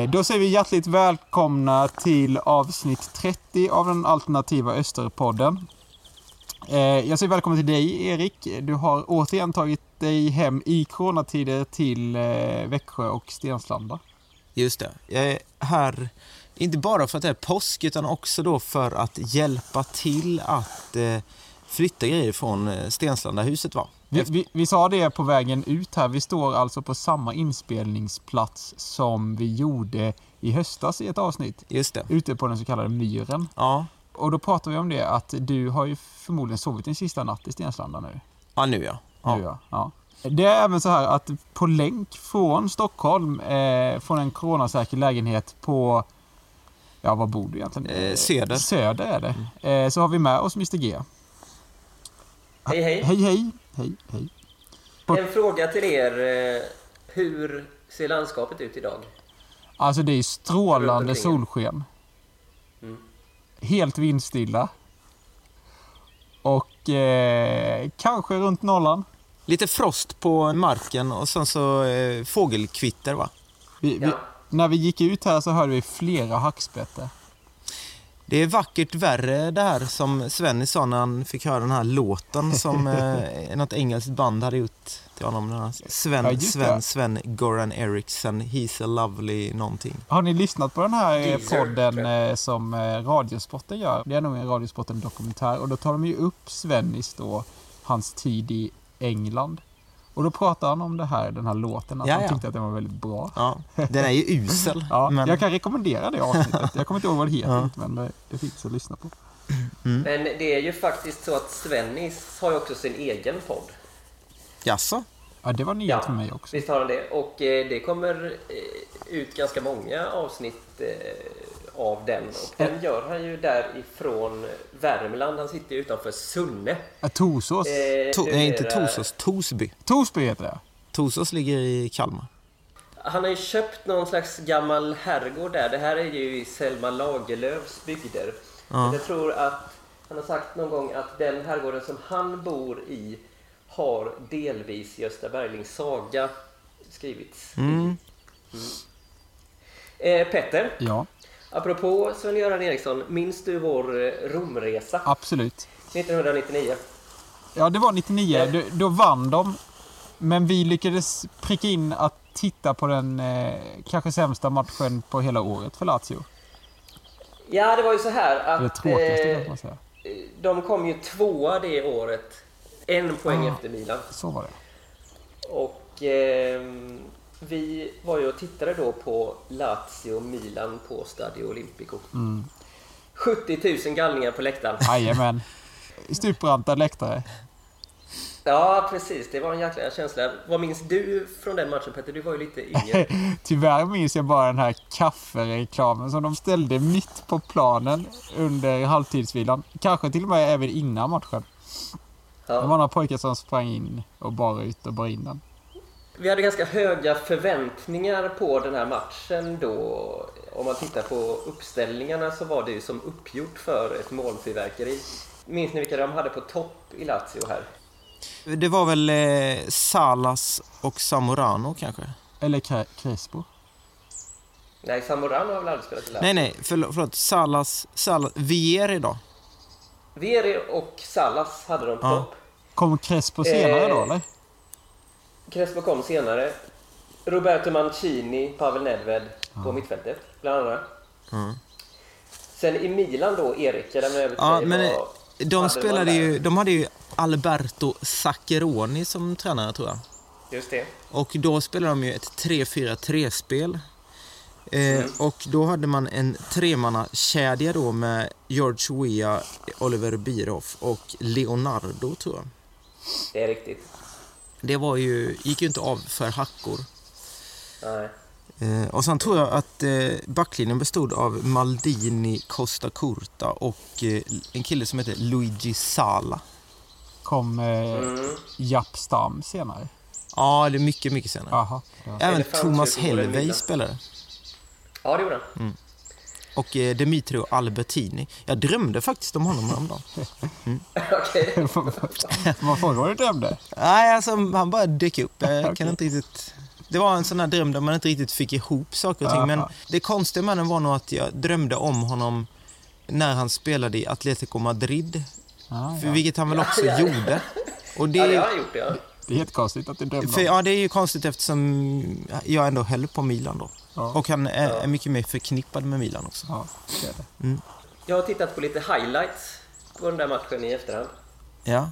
Eh, då säger vi hjärtligt välkomna till avsnitt 30 av den alternativa Österpodden. Eh, jag säger välkommen till dig Erik. Du har återigen tagit dig hem i coronatider till eh, Växjö och Stenslanda. Just det. Jag är här, inte bara för att det är påsk, utan också då för att hjälpa till att flytta grejer från Stenslanda Stenslandahuset. var. Vi, vi, vi sa det på vägen ut här. Vi står alltså på samma inspelningsplats som vi gjorde i höstas i ett avsnitt. Just det. Ute på den så kallade myren. Ja, Och då pratar vi om det att du har ju förmodligen sovit din sista natt i Stenslanda nu. ja nu ja. ja. Nu, ja. Ja. Det är även så här att på länk från Stockholm, eh, från en coronasäker lägenhet på, ja var bor du egentligen? Eh, Söder. Söder är det. Eh, så har vi med oss Mr G. Hej hej! Hej hej! Hej hej! En fråga till er. eh, Hur ser landskapet ut idag? Alltså det är strålande solsken. Mm. Helt vindstilla. Och eh, kanske runt nollan. Lite frost på marken och sen så eh, fågelkvitter va? Vi, vi, Ja. när vi gick ut här så hörde vi flera hackspettar. Det är vackert värre det här som Svenny sa när han fick höra den här låten som eh, något engelskt band hade gjort till honom. Den här Sven, Ja. Sven, Sven Goran Eriksson, He's a lovely någonting. Har ni lyssnat på den här eh, podden eh, som eh, Radiosporten gör? Det är nog en Radiosporten-dokumentär och då tar de ju upp Svennis då, hans tid i England. Och då pratar han om det här, den här låten, att Ja, han ja. tyckte att den var väldigt bra. Ja, den är ju usel. Ja, men, Jag kan rekommendera det avsnittet. Jag kommer inte ihåg vad det heter, Ja. men det finns att lyssna på. Mm. Men det är ju faktiskt så att Svennis har ju också sin egen podd. Jaså? Ja, det var nyhet Ja. för mig också. Visst har han det? Och eh, det kommer eh, ut ganska många avsnitt eh, av den. Och den gör han ju därifrån Värmland. Han sitter ju utanför Sunne. Ja, Torsås. Eh, To, nej, inte numera- Torsås, Torsby. Torsby heter det. Torsås ligger i Kalmar. Han har ju köpt någon slags gammal herrgård där. Det här är ju i Selma Lagerlöfs bygder. Ja. Jag tror att han har sagt någon gång att den herrgården som han bor i har delvis Gösta Berlings saga skrivits. Mm. Eh, Petter, Ja, apropå Sven-Göran Eriksson, minns du vår eh, Romresa absolut. 1999? Ja, det var 99. Då, då vann de. Men vi lyckades pricka in att titta på den eh, kanske sämsta matchen på hela året för Lazio. Ja, det var ju så här att tråkigaste eh, säga. de kom ju tvåa det året. En poäng Ah. efter Milan. Så var det. Och ehm, vi var ju och tittade då på Lazio Milan på Stadio Olimpico. Mm. 70 000 galningar på läktaren. Jajamän. Stupranta läktare. Ja, precis. Det var en jäkla känsla. Vad minns du från den matchen Petter? Du var ju lite yngre. Tyvärr minns jag bara den här kaffereklamen som de ställde mitt på planen under halvtidsvilan. Kanske till och med även innan matchen. Det var Ja. några pojkar som sprang in och bar ut och bar in den. Vi hade ganska höga förväntningar på den här matchen då. Om man tittar på uppställningarna så var det ju som uppgjort för ett målfyrverkeri. Minns ni vilka de hade på topp i Lazio här? Det var väl eh, Salas och Zamorano kanske? Eller Cre- Crespo. Nej, Zamorano har väl aldrig spelat i Lazio? Nej, nej, förlåt. förlåt. Salas, Salas, Vieri då? Vieri och Salas hade de på Ja. topp. Kom Crespo senare då Eh, eller? Crespo kom senare. Roberto Mancini, Pavel Nedved på mittfältet, bland annat. Mm. Sen i Milan då, Erik, jag lämnar över till Ja, dig. men eh, de spelade ju, de hade ju Alberto Zaccheroni som tränare tror jag. Just det. Och då spelade de ju ett 3-4-3-spel. Eh, Mm. Och då hade man en tremannakedja då med George Weah, Oliver Bierhoff och Leonardo tror jag. Det är riktigt. Det var ju, gick ju inte av för hackor. Nej. Eh, och sen tror jag att eh, backlinjen bestod av Maldini, Costa Curta och eh, en kille som heter Luigi Sala. Kom eh, Mm. Japp Stam senare. Ja, det är mycket, mycket senare. Det var- Även Thomas Helvey spelade. Ja, det gjorde han. Och eh, Demetrio Albertini. Jag drömde faktiskt om honom häromdagen. Okej. Vad frågade du drömde? Nej, alltså han bara dök upp. Jag kan Okej. inte riktigt Det var en sån här dröm där man inte riktigt fick ihop saker och ting. Men Aha. det konstiga med den var nog att jag drömde om honom när han spelade i Atletico Madrid. Ah, För ja. vilket han väl också ja, ja. gjorde. Och det, Ja, det har han gjort, ja. Det är helt konstigt att du drömde för, om. ja, det är ju konstigt eftersom jag ändå höll på Milan då. Ja. Och han är, Ja. är mycket mer förknippad med Milan också. Ja, det är det. Jag har tittat på lite highlights på den där matchen i efterhand. Ja,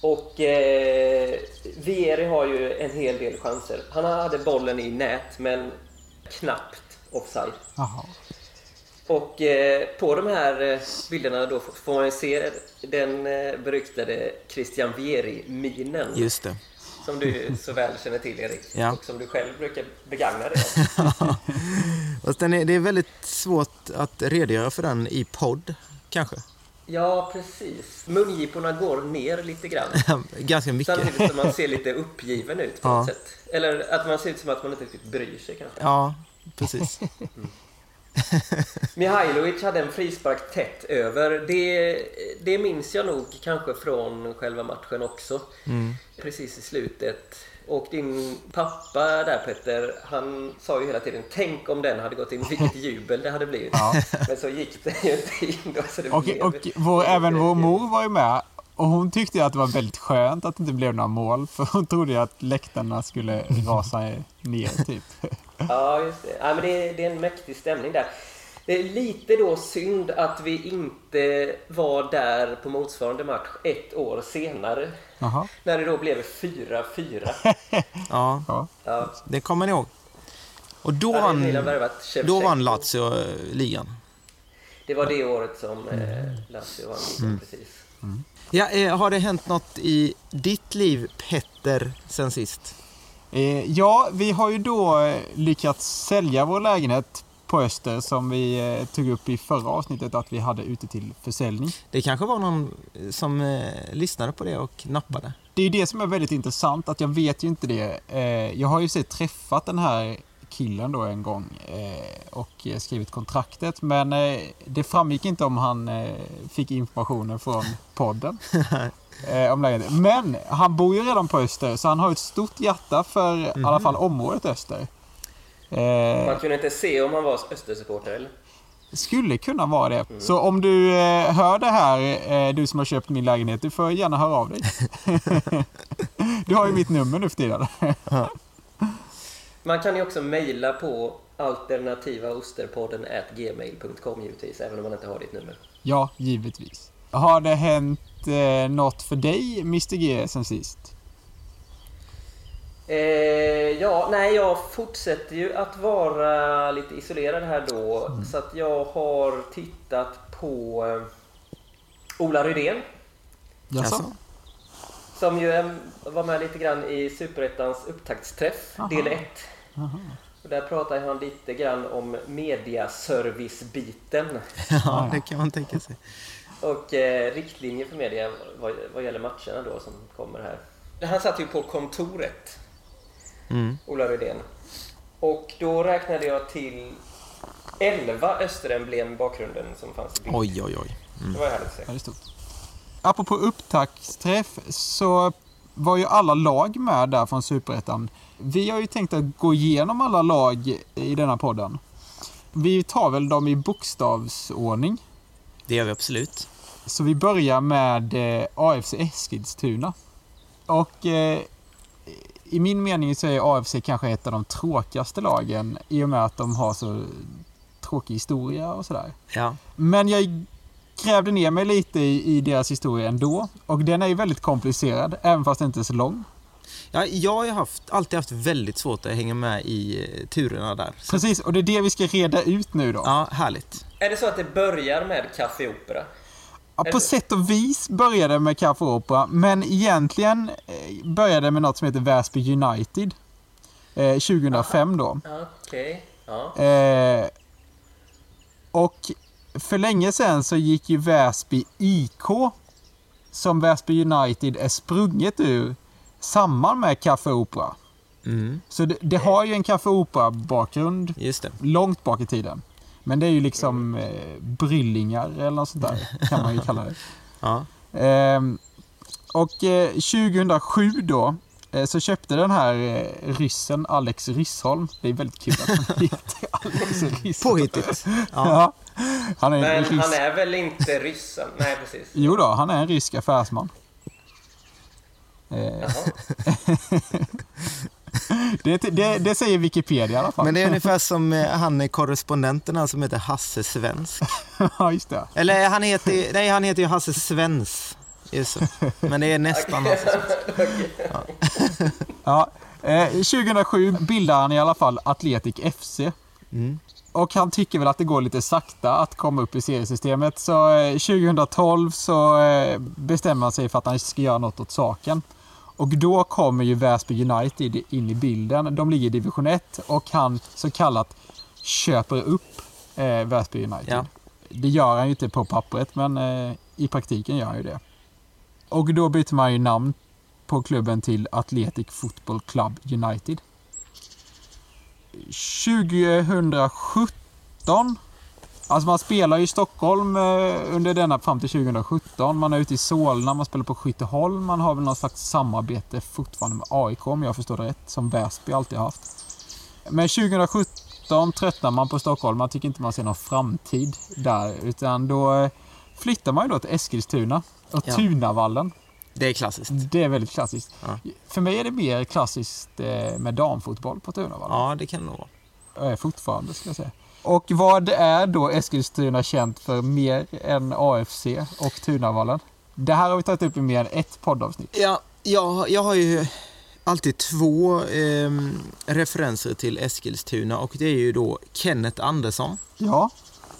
Och eh, Vieri har ju en hel del chanser. Han hade bollen i nät, men knappt offside. Jaha. Och eh, på de här eh, bilderna då får man se den eh, beryktade Christian Vieri-minen. just det. Som du så väl känner till, Erik. Ja. Och som du själv brukar begagna dig av. Är, det är väldigt svårt att redogöra för den i podd, kanske. Ja, precis. Mungiporna går ner lite grann. Ganska mycket. Samtidigt som man ser lite uppgiven ut på Ja. något sätt. Eller att man ser ut som att man inte riktigt bryr sig kanske. Ja, precis. Mihailovic hade en frispark tätt över. Det, det minns jag nog kanske från själva matchen också. Mm. Precis i slutet. Och din pappa där Petter, han sa ju hela tiden Tänk om den hade gått in, vilket jubel det hade blivit. Ja. Men så gick det ju inte in då. Så det Och, blev, och vår, även vår mor var ju med. Och hon tyckte att det var väldigt skönt att det inte blev några mål. För hon trodde att läktarna skulle rasa ner typ. Ja, just det. Ja, men det, är, det är en mäktig stämning där. Det är lite då synd att vi inte var där på motsvarande match ett år senare. Jaha. När det då blev 4-4. Ja, Ja. Ja, det kommer ni ihåg. Och då hade vann, då vann. Lazio eh, ligan. Det var det året som eh, Mm. Lazio vann ligan, precis. Ja, eh, har det hänt något i ditt liv, Petter, sen sist? Eh, ja, vi har ju då eh, lyckats sälja vår lägenhet på Öster som vi eh, tog upp i förra avsnittet att vi hade ute till försäljning. Det kanske var någon som eh, lyssnade på det och nappade. Det är ju det som är väldigt intressant att jag vet ju inte det. Eh, jag har ju sett träffat den här killen då en gång eh, och skrivit kontraktet men det framgick inte om han fick informationen från podden. Eh, om lägenheten. Men han bor ju redan på Öster så han har ett stort hjärta för i alla fall området Öster. Eh, Man kunde inte se om han var Östersupporter eller? skulle kunna vara det. Så om du eh, hör det här, eh, du som har köpt min lägenhet, du får gärna höra av dig. du har ju mitt nummer nu för tiden. Man kan ju också mejla på alternativaosterpodden gmail.com givetvis, även om man inte har ditt nummer. Ja, givetvis. Har det hänt eh, något för dig, Mr G, sen sist? Eh, ja, nej, jag fortsätter ju att vara lite isolerad här då. Mm. Så att jag har tittat på eh, Ola Rydén. Jaså? Som ju eh, var med lite grann i Superettans upptaktsträff, Aha. del 1. Aha. Och där pratar han lite grann om mediaservice-biten. Ja, det kan man tänka sig. Och eh, riktlinjer för media vad, vad gäller matcherna då som kommer här. Han satt ju på kontoret, Mm. Ola Rydén. Och då räknade jag till 11 Österemblem bakgrunden som fanns i bilden. Oj, oj, oj. Det var ju härligt att se. Ja, det är stort. Apropå upptaktsträff så var ju alla lag med där från Superettan. Vi har ju tänkt att gå igenom alla lag i denna podden. Vi tar väl dem i bokstavsordning. Det gör vi absolut. Så vi börjar med eh, AFC Eskilstuna. Och eh, i min mening så är AFC kanske ett av de tråkigaste lagen i och med att de har så tråkig historia och sådär. Ja. Men jag grävde ner mig lite i, i deras historia ändå. Och den är ju väldigt komplicerad, även fast den inte är så lång. ja jag har haft, alltid haft väldigt svårt att hänga med i eh, turerna där. Så, Precis, och det är det vi ska reda ut nu då. ja, härligt. Är det så att det börjar med Café Opera? Ja, på sätt och vis började det med Kaffe Opera, men egentligen eh, började det med något som heter Väsby United. Eh, 2005 då. Ja, Okej. Ja. Eh, och för länge sedan så gick ju Väsby IK, som Väsby United är sprunget ur, samman med Café Opera. Mm. Så det, det har ju en Café Opera-bakgrund långt bak i tiden. Men det är ju liksom eh, bryllingar eller något sånt där, kan man ju kalla det. Ja. Ehm, och eh, 2007 då eh, så köpte den här eh, ryssen Alex Ryssholm. Det är väldigt kul att han heter Alex Ryssholm. Påhittigt. Ja. Ja. Han är en Men ryss. han är väl inte ryssen? Nej, precis. Jo då, han är en rysk affärsman. Eh, Jaha. det, det, det säger Wikipedia i alla fall. Men det är ungefär som eh, han är korrespondenten som heter Hasse Svensk. ja, just det. Eller han heter, nej, han heter ju Hasse Svens. Just så. Men det är nästan Hasse Svens. Ja, eh, 2007 bildar han i alla fall Atletic FC. Mm. Och han tycker väl att det går lite sakta att komma upp i seriesystemet. Så eh, 2012 så eh, bestämmer han sig för att han ska göra något åt saken. Och då kommer ju Väsby United in i bilden. De ligger i division 1 och han så kallat köper upp eh, Väsby United. Ja. Det gör han ju inte på pappret men eh, i praktiken gör han ju det. Och då byter man ju namn på klubben till Athletic Football Club United. 2017 Alltså man spelar ju i Stockholm eh, under denna fram till 2017. Man är ute i Solna, man spelar på Skytteholm. Man har väl någon slags samarbete fortfarande med AIK om jag förstår det rätt. Som Väsby alltid har haft. Men 2017 tröttnar man på Stockholm. Man tycker inte man ser någon framtid där. Utan då eh, flyttar man ju då till Eskilstuna och Ja. Tunavallen. Det är klassiskt. Det är väldigt klassiskt. Ja. För mig är det mer klassiskt eh, med damfotboll på Tunavallen. Ja, det kan det nog vara. Fortfarande ska jag säga. Och vad är då Eskilstuna känt för mer än AFC och Tunavallen? Det här har vi tagit upp i mer än ett poddavsnitt. Ja, jag, jag har ju alltid två ehm, referenser till Eskilstuna och det är ju då Kenneth Andersson Ja,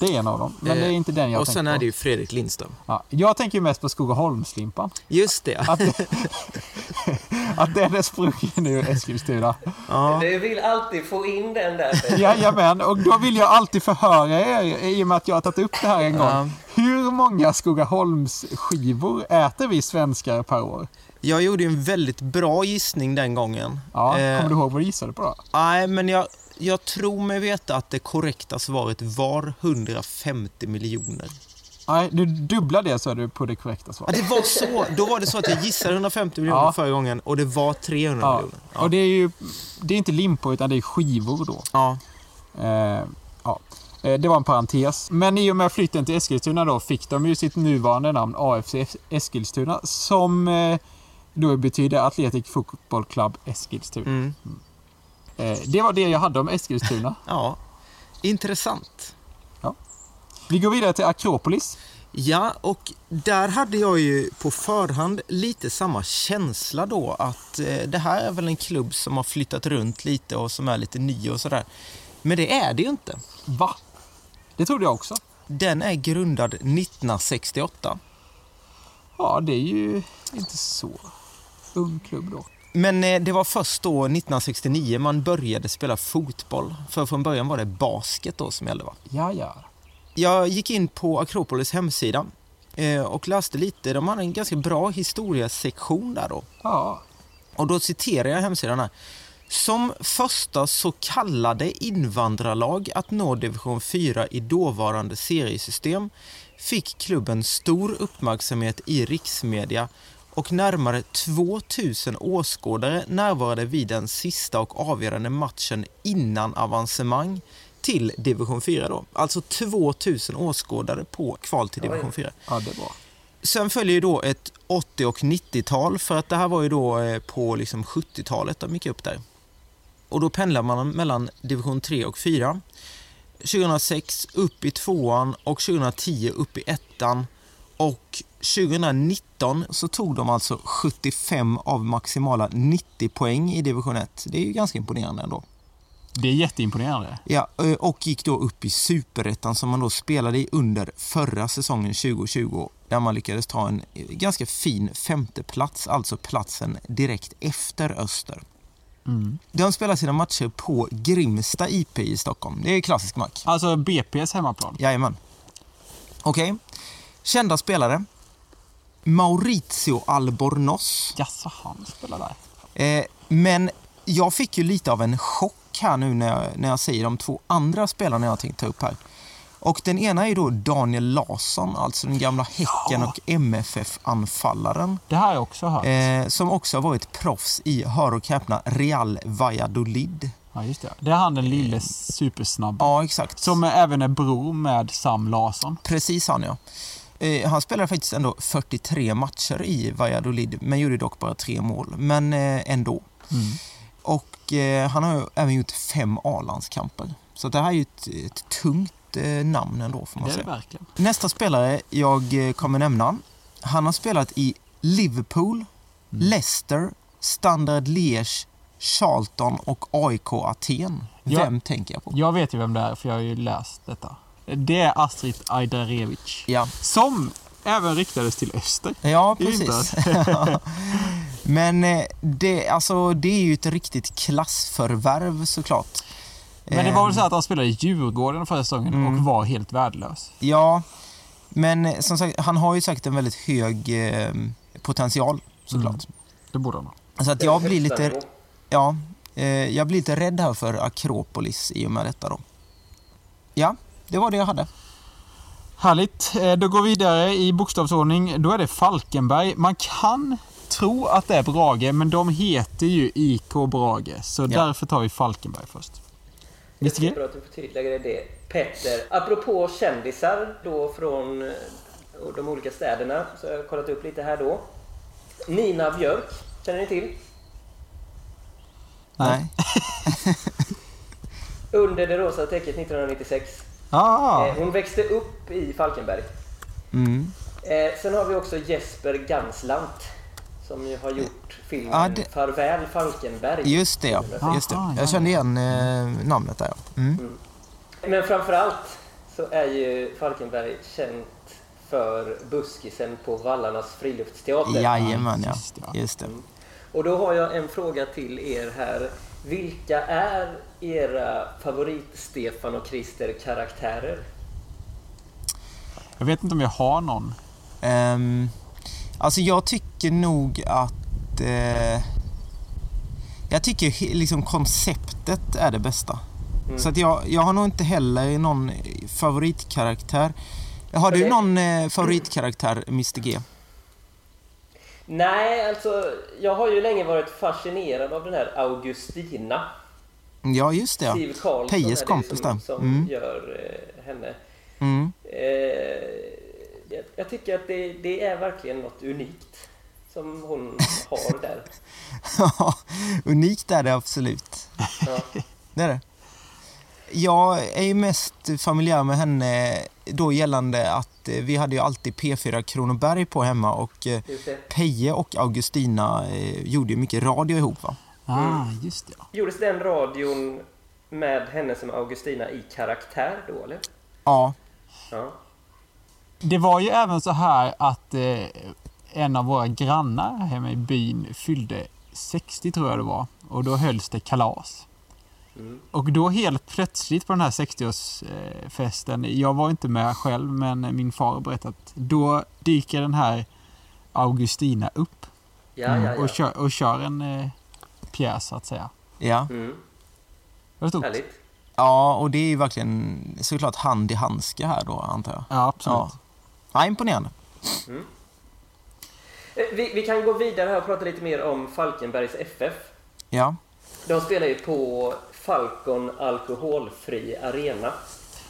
det är en av dem. Men det är Eh, inte den jag och tänker sen på. är det ju Fredrik Lindström. Ja, jag tänker ju mest på Skogaholmslimpan. Just det. Att, att den är sprungen ur Eskilstuna. Ja. Du vill alltid få in den där. Jajamän, och då vill jag alltid förhöra er i och med att jag har tagit upp det här en gång. Ja. Hur många Skogaholmsskivor äter vi svenskar per år? Jag gjorde ju en väldigt bra gissning den gången. Ja, Eh, kommer du ihåg vad du gissade på då? Nej, men jag, jag tror mig veta att det korrekta svaret var 150 miljoner. Nej, du dubblar det så är du på det korrekta Ja, svaret. det var så. Då var det så att jag gissade 150 miljoner Ja. förra gången och det var 300 Ja. miljoner. Ja. Och det är ju det är inte limpor utan det är skivor då. ja. Eh, ja. Eh, Det var en parentes. Men i och med flytten till Eskilstuna då fick de ju sitt nuvarande namn AFC Eskilstuna som eh, då betyder Athletic Football Club Eskilstuna. Mm. Eh, Det var det jag hade om Eskilstuna. ja. Intressant. Vi går vidare till Akropolis. Ja, och där hade jag ju på förhand lite samma känsla då att eh, det här är väl en klubb som har flyttat runt lite och som är lite ny och sådär. Men det är det ju inte. Va? Det trodde jag också. Den är grundad 1968. Ja, det är ju inte så ung klubb då. Men eh, det var först då 1969 man började spela fotboll. För från början var det basket då som gällde va? Ja, ja. Jag gick in på Akropolis hemsida eh, och läste lite. De hade en ganska bra historiesektion där då. Ja, Och då citerar jag hemsidan här. Som första så kallade invandrarlag att nå division 4 i dåvarande seriesystem fick klubben stor uppmärksamhet i riksmedia och närmare 2000 åskådare närvarade vid den sista och avgörande matchen innan avancemang till division 4 då. Alltså 2000 åskådare på kval till division Oj. 4. ja det bra. Sen följer ju då ett 80 och 90-tal för att det här var ju då eh, på liksom 70-talet de gick upp där. Och då pendlar man mellan division 3 och 4. 2006 upp i tvåan och 2010 upp i ettan. Och 2019 så tog de alltså 75 av maximala 90 poäng i division 1. Det är ju ganska imponerande ändå. Det är jätteimponerande. Ja, eh, och gick då upp i superettan som man då spelade i under förra säsongen 2020 där man lyckades ta en eh, ganska fin femteplats, alltså platsen direkt efter Öster. Mm. De spelar sina matcher på Grimsta IP i Stockholm. Det är klassisk match. Alltså BP's hemmaplan. Jajamän. Okej. Kända spelare. Maurizio Albornoz. Jaså, han spelar där. Eh, men jag fick ju lite av en chock här nu när jag, när jag säger de två andra spelarna jag tänkte ta upp här. Och den ena är då Daniel Larsson, alltså den gamla Häcken Ja. och MFF-anfallaren. Det här har jag också hört. Eh, som också har varit proffs i, hör och häpna, Real Valladolid. Ja, just det. Det är han den lille supersnabba. Ja, exakt. Som även är bror med Sam Larsson. Precis han ja. Eh, han spelade faktiskt ändå 43 matcher i Valladolid, men gjorde dock bara tre mål. Men eh, ändå. Mm. Och eh, han har ju även gjort fem A-landskamper. Så det här är ju ett, ett tungt eh, namn ändå får man Det säga. verkligen. Nästa spelare jag eh, kommer nämna, han har spelat i Liverpool, Mm. Leicester, Standard Liège, Charlton och AIK Aten. Vem tänker jag på? Jag vet ju vem det är, för jag har ju läst detta. Det är Astrid Ajdarevic. Ja, Som även riktades till Öster. ja precis. Men eh, det, alltså, det är ju ett riktigt klassförvärv såklart. Men det var väl Eh, så att han spelade i Djurgården förra säsongen Mm. och var helt värdelös. Ja, men eh, som sagt, han har ju sagt en väldigt hög eh, potential såklart. Mm. Det borde han ha. Så att jag blir lite, ja, eh, jag blir lite rädd här för Akropolis i och med detta då. Ja, det var det jag hade. Härligt. Eh, Då går vi vidare i bokstavsordning. Då är det Falkenberg. Man kan tro att det är Brage, men de heter ju IK Brage. Så Ja. därför tar vi Falkenberg först. Det är bra att du förtydligade det. Petter, apropå kändisar då från eh, de olika städerna så har jag kollat upp lite här då. Nina Björk, känner ni till? Nej. Under det rosa täcket 1996. Ah, Eh, Hon växte upp i Falkenberg. Mm. Eh, sen har vi också Jesper Ganslant som ju har gjort filmen Ja, det- Farväl Falkenberg. Just det, ja. Just det. Ja. Jag kände igen eh, namnet där. ja. Mm. Men framförallt så är ju Falkenberg känt för buskisen på Vallarnas friluftsteater. Jajamän, ja. just det, ja. Just det. Och då har jag en fråga till er här. Vilka är era favorit-Stefan och Christer-karaktärer? jag vet inte om jag har någon. Ehm, alltså jag tycker nog att... Eh, jag tycker liksom konceptet är det bästa. Mm. Så att jag, jag har nog inte heller någon favoritkaraktär. Har du någon eh, favoritkaraktär, Mr G? Nej, alltså jag har ju länge varit fascinerad av den här Augustina. Ja, just det. Siv Karlsson Pejes kompis som, som Mm. gör eh, henne. Mm. Eh, jag, jag tycker att det, det är verkligen något unikt som hon har där. Ja, Unikt är det absolut. Ja. Det är det. Jag är ju mest familjär med henne då gällande att eh, vi hade ju alltid P4 Kronoberg på hemma och eh. Peje och Augustina eh, gjorde ju mycket radio ihop va? Ah, just det. Gjordes den radion med henne som Augustina i karaktär då eller? Ja, Ja. Det var ju även så här att eh, en av våra grannar hemma i byn fyllde 60 tror jag det var. Och då hölls det kalas. Mm. Och då helt plötsligt på den här 60-årsfesten, jag var inte med själv men min far har berättat, då dyker den här Augustina upp Ja, ja, ja. och, kör, och kör en eh, pjäs så att säga. ja. Mm. Det var stort. Härligt. Ja, och det är ju verkligen såklart hand i handske här då antar jag. Ja, absolut. Ja. Ja, imponerande. Eh, Vi, vi kan gå vidare här och prata lite mer om Falkenbergs FF. Ja, De spelar ju på Falcon Alkoholfri Arena.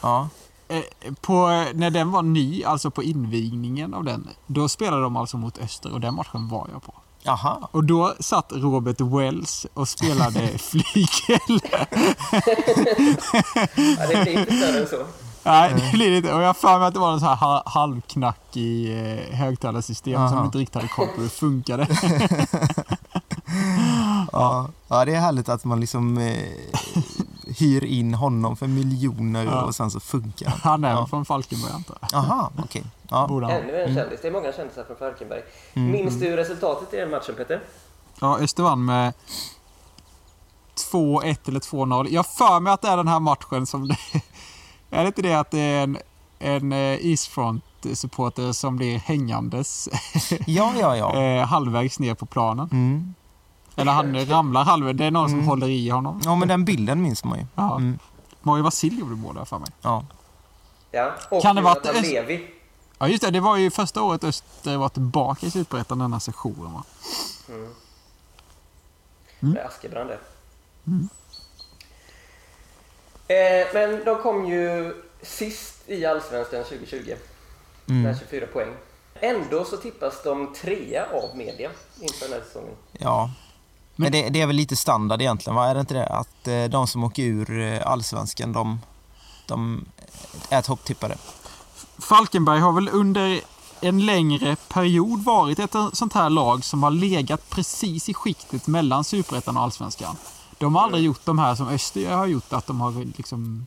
ja. Eh, På, när den var ny, alltså på invigningen av den, då spelade de alltså mot Öster och den matchen var jag på. Jaha. Och då satt Robert Wells och spelade flygel. Ja, det blir inte större än så. Nej, det blir lite. Och jag har för mig att det var en sån här ha- halvknackig eh, högtalarsystem som Aha. inte riktigt hade koll på hur det funkade. Ja. ja, det är härligt att man liksom eh, hyr in honom för miljoner Ja. och sen så funkar det. Han är Ja. från Falkenberg antar jag. Jaha, okej. Ja. Borde han. Ännu en kändis. Det är många kändisar från Falkenberg. Mm, Minns du resultatet i den matchen Peter? Ja, Öster vann med 2-1 eller 2-0. Jag för mig att det är den här matchen som... Det, är det inte det att det är en, en eh, Eastfront-supporter som blir hängandes Ja, ja, ja. eh, halvvägs ner på planen? Mm. Eller han ramlar halvvägs. Det är någon som Mm. håller i honom. Ja, men den bilden minns man ju. Ja. Mm. Mario Vasil gjorde mål där för mig. Ja. Ja, och Kan det vara Jonathan att- Levi. Ja, just det. Det var ju första året Öster var tillbaka i Superettan denna sessionen, va? Mm. Mm. Det är Askebrand det. Eh, men de kom ju sist i Allsvenskan 2020 Mm. med 24 poäng. Ändå så tippas de trea av media inför den här säsongen. Ja. Men det, det är väl lite standard egentligen, va? Är det inte det? Att eh, de som åker ur eh, allsvenskan, de, de är topptippade. Falkenberg har väl under en längre period varit ett sånt här lag som har legat precis i skiktet mellan Superettan och Allsvenskan. De har aldrig gjort de här som Öster har gjort, att de har liksom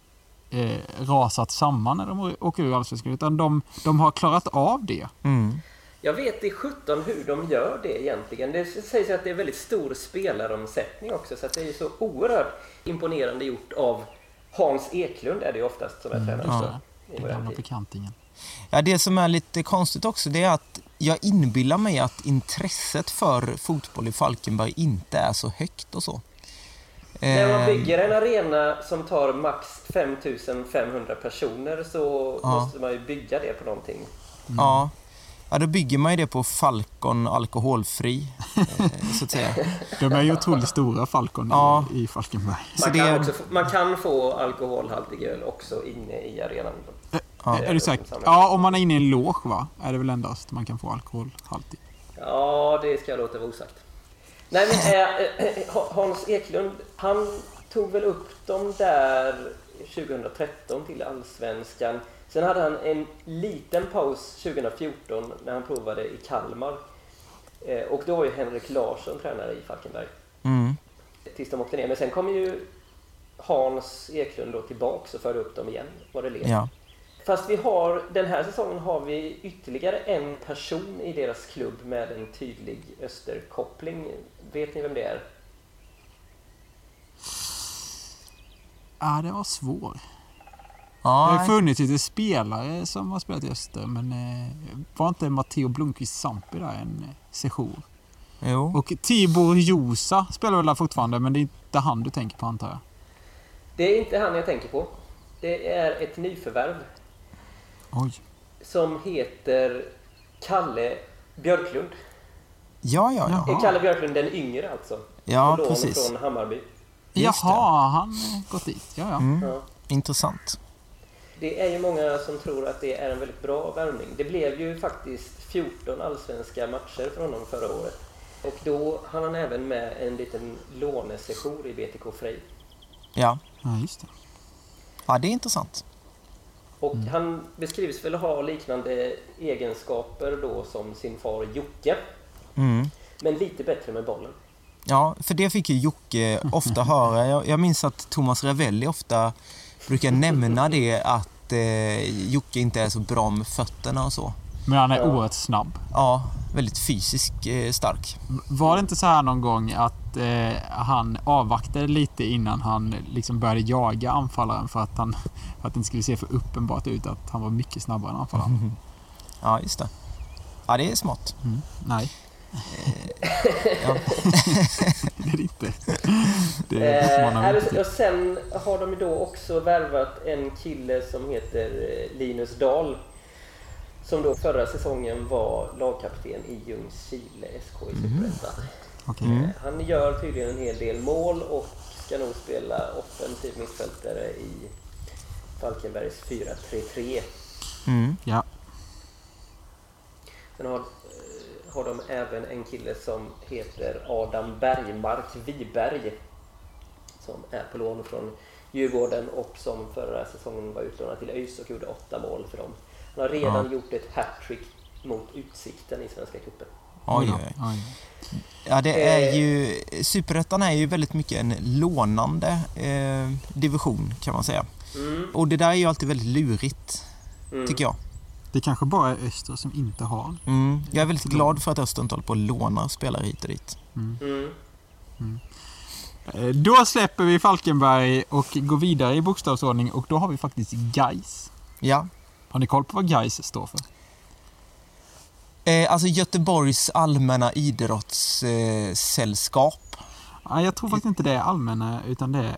eh, rasat samman när de åker ur Allsvenskan. Utan de, de har klarat av det. Mm. Jag vet i 17 hur de gör det egentligen. Det sägs att det är väldigt stor spelaromsättning också så att det är så oerhört imponerande gjort av Hans Eklund är det ju oftast som är tränare det. i Den modern gamla bekantingen. Ja, det som är lite konstigt också, det är att jag inbillar mig att intresset för fotboll i Falkenberg inte är så högt och så. När man Eh, bygger en arena som tar max 5500 personer så Ja. måste man ju bygga det på någonting. Ja. Ja, då bygger man ju det på Falcon alkoholfri, eh, så att säga. De är ju otroligt stora, Falcon, Ja. i, Falkenberg. Så Man, det kan är- också, få- man kan få alkoholhaltig öl också inne i arenan. Ja. Är du säker? Ja, om man är inne i en loge, va? Är det väl endast man kan få alkoholhaltig. Ja, det ska jag låta vara osagt. Nej, men eh, eh, Hans Eklund, han tog väl upp dem där 2013 till Allsvenskan. Sen hade han en liten paus 2014 när han provade i Kalmar. Eh, och då var ju Henrik Larsson tränare i Falkenberg. Mm. Tills de åkte ner. Men sen kom ju Hans Eklund då tillbaks och förde upp dem igen, vad det led. Ja. Fast vi har, den här säsongen har vi ytterligare en person i deras klubb med en tydlig österkoppling. Vet ni vem det är? Ja, det var svår. Det har Ja, funnits lite spelare som har spelat i Öster, men eh, var inte Matteo Blomqvist Sampi där en eh, session? jo. Och Tibor Josa spelar väl där fortfarande, men det är inte han du tänker på antar jag? Det är inte han jag tänker på. Det är ett nyförvärv Oj. som heter Kalle Björklund. Ja, ja, ja. Jaha. Är Kalle Björklund den yngre alltså? Ja, precis. från Hammarby. Just det. Jaha, har han gått dit? Ja, ja. Mm. Ja. Intressant. Det är ju många som tror att det är en väldigt bra värvning. Det blev ju faktiskt 14 allsvenska matcher för honom förra året. Och då hann han även med en liten lånesession i BTK Frej. Ja. ja just det. ja, det är intressant. Och han beskrivs väl ha liknande egenskaper då som sin far Jocke. Mm. Men lite bättre med bollen. Ja, för det fick ju Jocke ofta höra. Jag, jag minns att Thomas Ravelli ofta brukar nämna det att eh, Jocke inte är så bra med fötterna och så. Men han är Ja. oerhört snabb. Ja, väldigt fysiskt eh, stark. Var det inte så här någon gång att eh, han avvaktade lite innan han liksom började jaga anfallaren för att, han, för att det inte skulle se för uppenbart ut att han var mycket snabbare än anfallaren? Ja, just det. Ja, det är smart. Mm. Nej, Ja. det är det inte. Det Eh, inte till. och sen har de ju då också värvat en kille som heter eh, Linus Dahl. Som då förra säsongen var lagkapten i Ljungskile SK i Superettan. Okej. Mm. Eh, Han gör tydligen en hel del mål och ska nog spela offensiv mittfältare i Falkenbergs 4-3-3. Mm. Ja. Sen har, eh, har de även en kille som heter Adam Bergmark Wiberg. Som är på lån från Djurgården och som förra säsongen var utlånad till ÖIS och gjorde åtta mål för dem. Han har redan gjort ett hattrick mot Utsikten i Svenska cupen. Oj, oj. Oj. Ja, det är ju... Superettan är ju väldigt mycket en lånande eh, division kan man säga. Mm, Och det där är ju alltid väldigt lurigt, mm. tycker jag. Det kanske bara är Öster som inte har. Mm. Jag är väldigt glad för att Öster inte håller på och lånar spelare hit och dit. Mm. Eh, Då släpper vi Falkenberg och går vidare i bokstavsordning och då har vi faktiskt Geis. Ja. Har ni koll på vad Geis står för? Eh, alltså Göteborgs allmänna idrottssällskap. Eh. Ja, jag tror faktiskt inte det är allmänna utan det är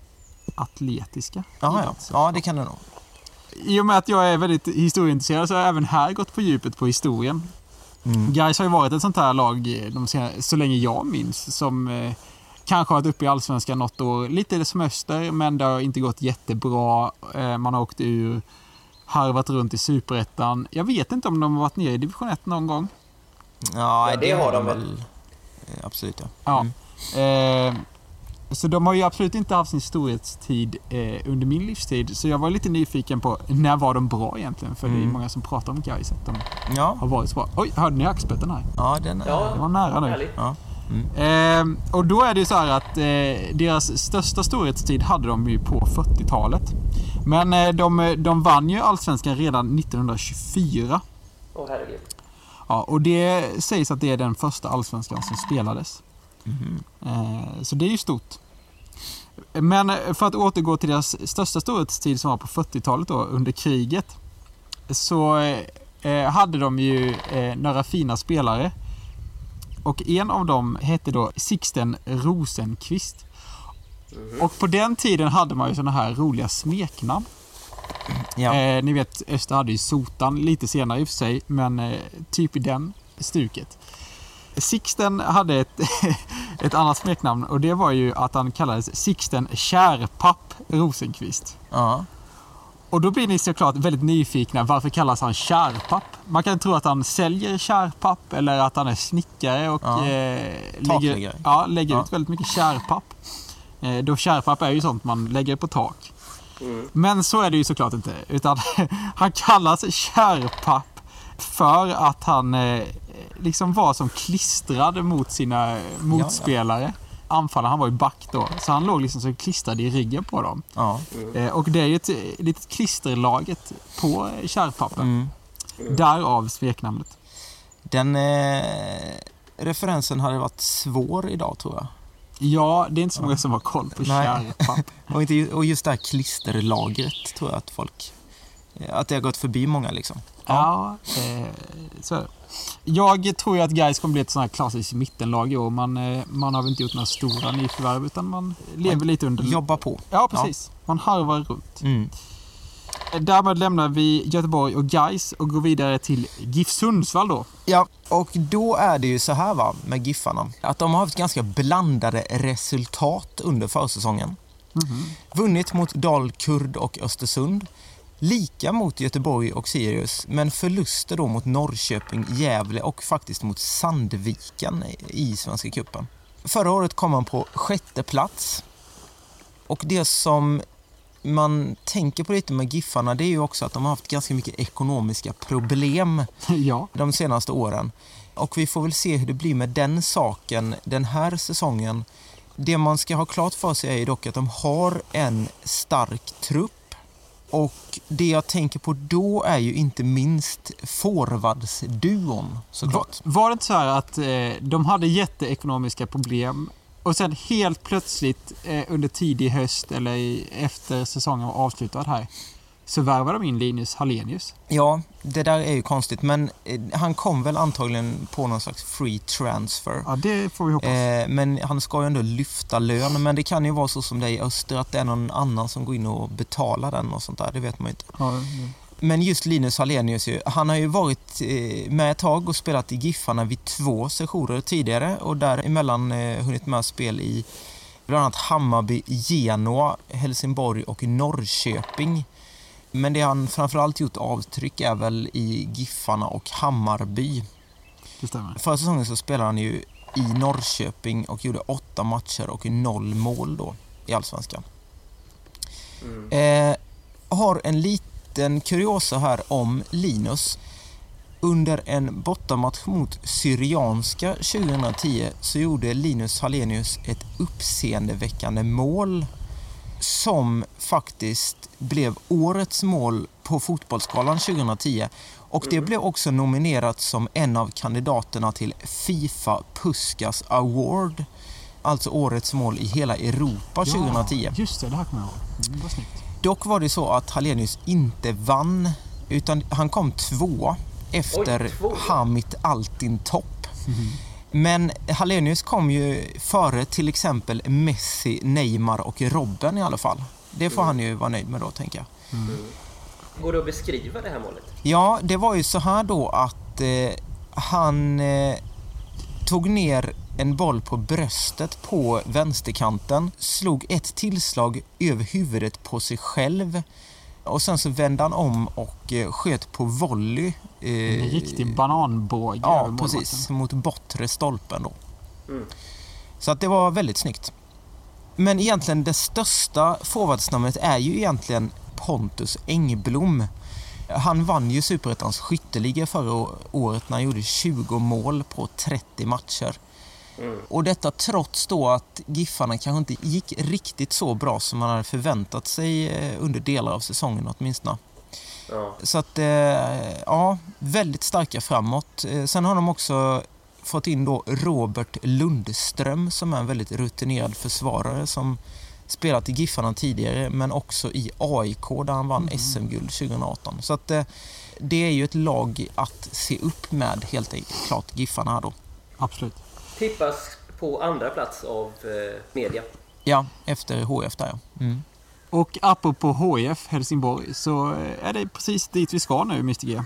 atletiska. Ja. idrottssällskap. ja, det kan det nog. I och med att jag är väldigt historieintresserad så har jag även här gått på djupet på historien. Mm. Gais har ju varit ett sånt här lag eh, de senare, så länge jag minns som eh, kanske har varit uppe i Allsvenskan något år. Lite som Öster, men det har inte gått jättebra. Eh, man har åkt ur, harvat runt i Superettan. Jag vet inte om de har varit nere i division 1 någon gång. Ja, Ja, det har de väl. Eh, Absolut, ja. Ja. Mm. Eh, så de har ju absolut inte haft sin storhetstid eh, under min livstid. Så jag var lite nyfiken på när var de bra egentligen? För det är Mm. många som pratar om Gais att de Ja, har varit så bra. Oj, hörde ni hackspetten här? ja den är... Ja, Det var nära nu. Ja. Eh, och då är det ju så här att eh, deras största storhetstid hade de ju på 40-talet. Men eh, de, de vann ju Allsvenskan redan 1924. Åh herregud. Ja, och det sägs att det är den första Allsvenskan som spelades. Eh, så det är ju stort. Men eh, för att återgå till deras största storhetstid som var på 40-talet då, under kriget. Så eh, hade de ju några fina spelare. Och en av dem hette då Sixten Rosenqvist. Mhm. Och på den tiden hade man ju såna här roliga smeknamn. Ja. Eh, ni vet, Öster hade ju Sotan lite senare i och för sig, men eh, typ i den stuket. Sixten hade ett, ett annat smeknamn och det var ju att han kallades Sixten Kärpapp Rosenqvist. ja. Och då blir ni såklart väldigt nyfikna. Varför kallas han kärpapp? Man kan tro att han säljer kärpapp eller att han är snickare och Ja. eh, lägger, ja, lägger Ja. ut väldigt mycket kärpapp. Eh, då kärpapp är ju sånt man lägger på tak. Mm. Men så är det ju såklart inte. Utan han kallas kärpapp för att han eh, liksom var som klistrad mot sina motspelare. Anfallaren, han var ju back då. Så han låg liksom som klistrad i ryggen på dem. ja. Eh, och det är ju ett eh, litet klisterlaget på kärpappen. Mm. Därav smeknamnet. Den eh, referensen hade varit svår idag tror jag. Ja, det är inte så många som har koll på Nej. kärpapp. Och, inte, och just det här klisterlagret tror jag att folk... eh, Att det har gått förbi många liksom. Ja, eh, så är det. Jag tror ju att Gais kommer bli ett sånt här klassiskt mittenlag i år. Man, eh, man har väl inte gjort några stora nyförvärv utan man lever lite under... Jobba på. Ja, precis. Man harvar runt. Mm. Därmed lämnar vi Göteborg och Gais och går vidare till GIF Sundsvall då. Ja, och då är det ju så här va, med Giffarna. Att de har haft ganska blandade resultat under försäsongen. Vunnit mot Dalkurd och Östersund. Lika mot Göteborg och Sirius, men förluster då mot Norrköping, Gävle och faktiskt mot Sandviken i Svenska Cupen. Förra året kom man på sjätte plats. Och det som man tänker på lite med Giffarna det är ju också att de har haft ganska mycket ekonomiska problem ja. de senaste åren. Och vi får väl se hur det blir med den saken den här säsongen. Det man ska ha klart för sig är ju dock att de har en stark trupp. Och det jag tänker på då är ju inte minst forwardsduon såklart. Var, var det inte så här att eh, de hade jätteekonomiska problem och sen helt plötsligt eh, under tidig höst eller i, efter säsongen var avslutad här så värvade de in Linus Hallenius. Ja, det där är ju konstigt men eh, han kom väl antagligen på någon slags free transfer. Ja, det får vi hoppas. Eh, men han ska ju ändå lyfta lön. Men det kan ju vara så som det är i Öster att det är någon annan som går in och betalar den och sånt där. Det vet man ju inte. Ja, ja. Men just Linus Hallenius, han har ju varit eh, med ett tag och spelat i Giffarna vid två sessioner tidigare och däremellan eh, hunnit med spel i bland annat Hammarby, Genoa, Helsingborg och Norrköping. Men det han framförallt gjort avtryck är väl i Giffarna och Hammarby. det stämmer. Förra säsongen så spelade han ju i Norrköping och gjorde åtta matcher och noll mål då i Allsvenskan. Mm. Eh, har en liten kuriosa här om Linus. Under en bortamatch mot Syrianska 2010 så gjorde Linus Hallenius ett uppseendeväckande mål som faktiskt blev årets mål på Fotbollsgalan 2010 och det blev också nominerat som en av kandidaterna till Fifa Puskas Award. Alltså årets mål i hela Europa 2010. Ja, just det, det här kommer jag ihåg. Mm, vad snyggt. Dock var det så att Hallenius inte vann utan han kom två efter Oj, två. Hamit Altin Topp. Men Hallenius kom ju före till exempel Messi, Neymar och Robben i alla fall. Det får han ju vara nöjd med då tänker jag. Går det att beskriva det här målet? Ja, det var ju så här då att eh, han eh, tog ner en boll på bröstet på vänsterkanten, slog ett tillslag över huvudet på sig själv och sen så vände han om och eh, sköt på volley. Eh, En riktig bananbåge Ja, precis. Mot bortre stolpen då. Mm. Så att det var väldigt snyggt. Men egentligen det största forwardsnamnet är ju egentligen Pontus Engblom. Han vann ju Superettans skytteliga förra året när han gjorde 20 mål på 30 matcher. Mm. Och detta trots då att Giffarna kanske inte gick riktigt så bra som man hade förväntat sig eh, under delar av säsongen åtminstone. Ja. Så att, eh, ja, väldigt starka framåt. Eh, Sen har de också fått in då Robert Lundström som är en väldigt rutinerad försvarare som spelat i Giffarna tidigare men också i AIK där han vann SM-guld 2018. Så att det är ju ett lag att se upp med helt enkelt, klart Giffarna här då. Absolut. Tippas på andra plats av eh, media. Ja, efter HF där ja. Mm. Och apropå HIF Helsingborg så är det precis dit vi ska nu, Mr G.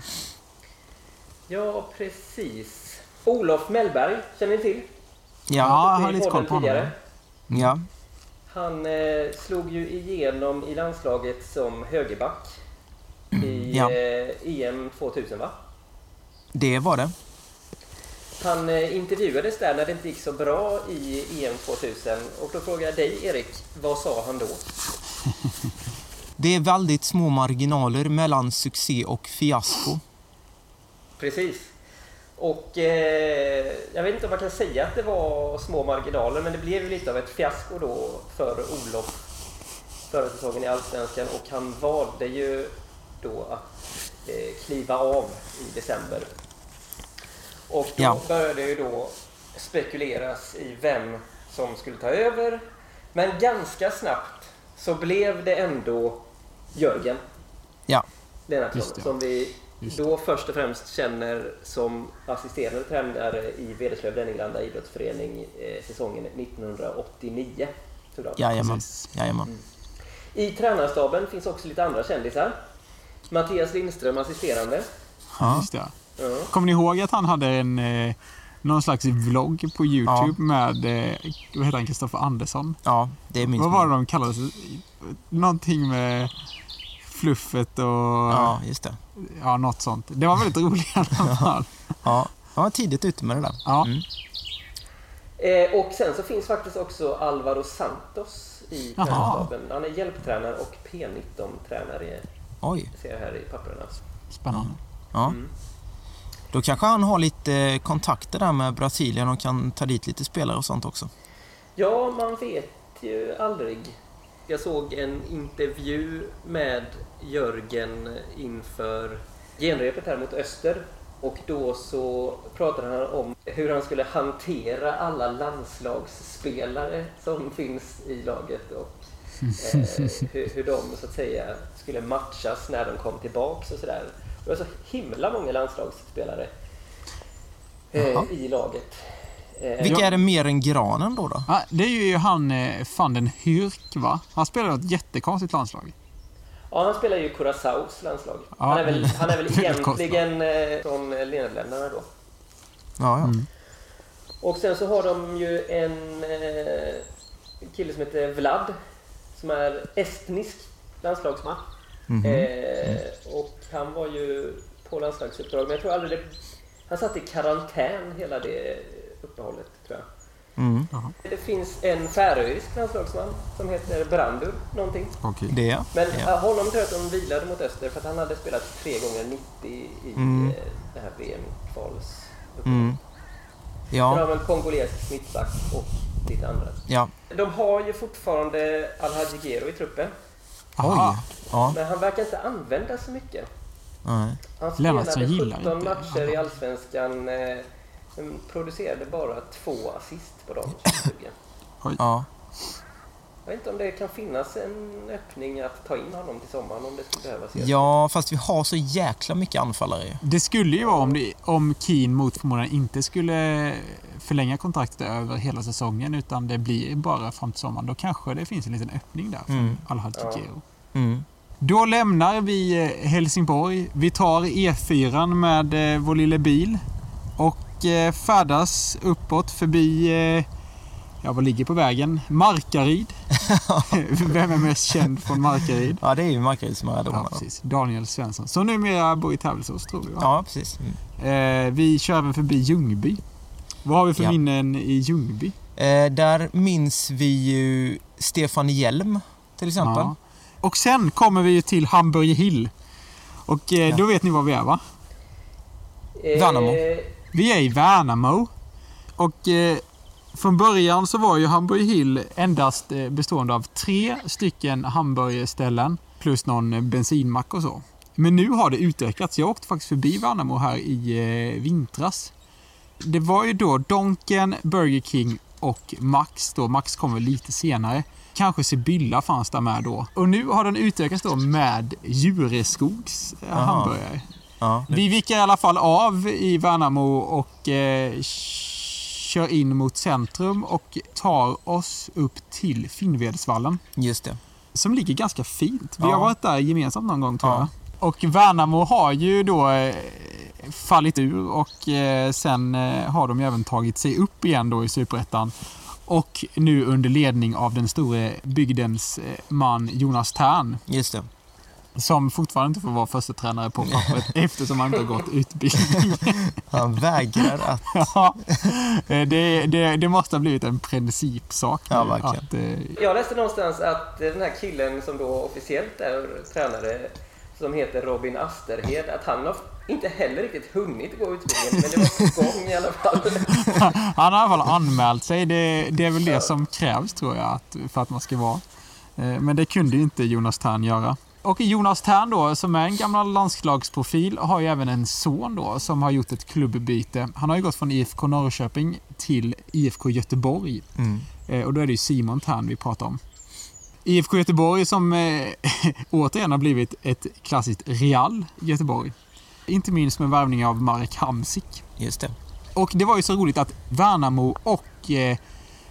Ja, precis. Olof Mellberg känner ni till? Ja, jag har lite koll på honom. ja, Han eh, slog ju igenom i landslaget som högerback i Ja. eh, EM 2000 va? det var det. Han eh, intervjuades där när det inte gick så bra i EM 2000 och då frågade jag dig Erik, vad sa han då? Det är väldigt små marginaler mellan succé och fiasko. Precis. Och eh, jag vet inte om man kan säga att det var små marginaler men det blev ju lite av ett fiasko då för Olof förra säsongen i Allsvenskan och han valde ju då att eh, kliva av i december. Och då Ja. började ju då spekuleras i vem som skulle ta över. Men ganska snabbt så blev det ändå Jörgen Ja, Just Lennartsson det. som vi Just då först och främst känner som assisterande tränare i Vederslöv Lenninglanda idrottsförening eh, säsongen 1989. såklart. jajamän. Jajamän. I tränarstaben finns också lite andra kändisar. Mattias Lindström assisterande. Ja. Ja. Kommer ni ihåg att han hade en eh, någon slags vlogg på Youtube med eh, vad heter han, Kristoffer Andersson? ja, det är min Vad var det de kallade sig? Någonting med fluffet och ja. Ja, just det. något sånt. Det var väldigt roligt i alla fall. Ja, jag var tidigt ute med det där. Ja. Mm. Eh, och sen så finns faktiskt också Alvaro Santos i Jaha. tränarstaben. Han är hjälptränare och P19-tränare Oj, ser jag här i papperna. Spännande. ja. Mm. Då kanske han har lite kontakter där med Brasilien och kan ta dit lite spelare och sånt också. Ja, man vet ju aldrig. Jag såg en intervju med Jörgen inför genrepet här mot Öster. Och då så pratade han om hur han skulle hantera alla landslagsspelare som finns i laget och eh, hur, hur de så att säga skulle matchas när de kom tillbaks och sådär. Det var så himla många landslagsspelare eh, i laget. Eh, Vilka är det mer än Granen då? då? Ja, det är ju han eh, van den Hürk, va? Han spelar ett jättekonstigt landslag. Ja, han spelar ju Curaçaos landslag. Ja. Han är väl, han är väl egentligen eh, från Nederländerna då. Ja, ja. Mm. Och sen så har de ju en eh, kille som heter Vlad som är estnisk landslagsman. Mhm. Eh, och han var ju på landslagsuppdrag, men jag tror aldrig det... Han satt i karantän hela det uppehållet, tror jag. Mm. Det finns en färöisk landslagsman som heter Brandur någonting. Okej. Det, Men ja. honom tror jag att de vilade mot Öster för att han hade spelat tre gånger 90 i Mm. eh, det här VM-kvals. Mm. Har Ja, de en kongolesisk mittback och lite andra. ja. De har ju fortfarande Alhaji Gero i truppen. Aha. Oj. Ja, Men han verkar inte användas så mycket. nej. Han spelade gillar 17 inte matcher i. Allsvenskan. eh, Men producerade bara två assist på dem. Ja. Vet inte om det kan finnas en öppning att ta in honom till sommaren om det skulle behövas. ja, fast vi har så jäkla mycket anfallare ju. Det skulle ju vara om, det, om Keen mot förmodan inte skulle förlänga kontraktet över hela säsongen utan det blir bara fram till sommaren. Då kanske det finns en liten öppning där för Mm. Alhaji Ja. Gero. Mm. Då lämnar vi eh, Helsingborg. Vi tar E4 med eh, vår lilla bil och eh, färdas uppåt förbi, ja vad ligger på vägen? Markaryd. Vem är mest känd från Markaryd? Ja, det är ju Markaryds Maradona. Ja, precis. Daniel Svensson, som numera bor i Tävelsås tror va? Ja, precis. Mm. Eh, vi kör även förbi Ljungby. Vad har vi för Ja. minnen i Ljungby? Eh, där minns vi ju Stefan Hjelm till exempel. Ja. Och sen kommer vi ju till Hamburgerhill. Och eh, Ja. då vet ni var vi är va? Eh, Värnamo. Vi är i Värnamo. Och eh, från början så var ju Hamburgerhill endast eh, bestående av tre stycken hamburgerställen plus någon eh, bensinmack och så. Men nu har det utökats. Jag åkte faktiskt förbi Värnamo här i eh, vintras. Det var ju då Donken, Burger King och Max då. Max kom väl lite senare. Kanske Sibylla fanns där med då. Och nu har den utökats då med Djureskogs Aha. hamburgare. Ja. Vi viker i alla fall av i Värnamo och eh, kör in mot centrum och tar oss upp till Finnvedsvallen. Just det. Som ligger ganska fint. Vi Ja. har varit där gemensamt någon gång tror Ja. jag. Och Värnamo har ju då eh, fallit ur och eh, sen eh, har de ju även tagit sig upp igen då i Superettan. Och nu under ledning av den store bygdens man Jonas Tern. Just det. Som fortfarande inte får vara första tränare på pappret eftersom han inte har gått utbildning. Han vägrar att... Ja, eh, det, det, det måste ha blivit en principsak. Ja, verkligen. Att, eh, Jag läste någonstans att den här killen som då officiellt är tränare, som heter Robin Asterhed, att han har inte heller riktigt hunnit gå utbildningen, men det var på gång i alla fall. han har i alla fall anmält sig. Det, det är väl det som krävs tror jag att, för att man ska vara. Eh, Men det kunde ju inte Jonas Tern göra. Och Jonas Tern då, som är en gammal landslagsprofil, har ju även en son då som har gjort ett klubbbyte. Han har ju gått från IFK Norrköping till IFK Göteborg. Mm. Eh, Och då är det ju Simon Tern vi pratar om. IFK Göteborg som eh, återigen har blivit ett klassiskt Real Göteborg. Inte minst med värvning av Marek Hamsik. Just det. Och det var ju så roligt att Värnamo och eh,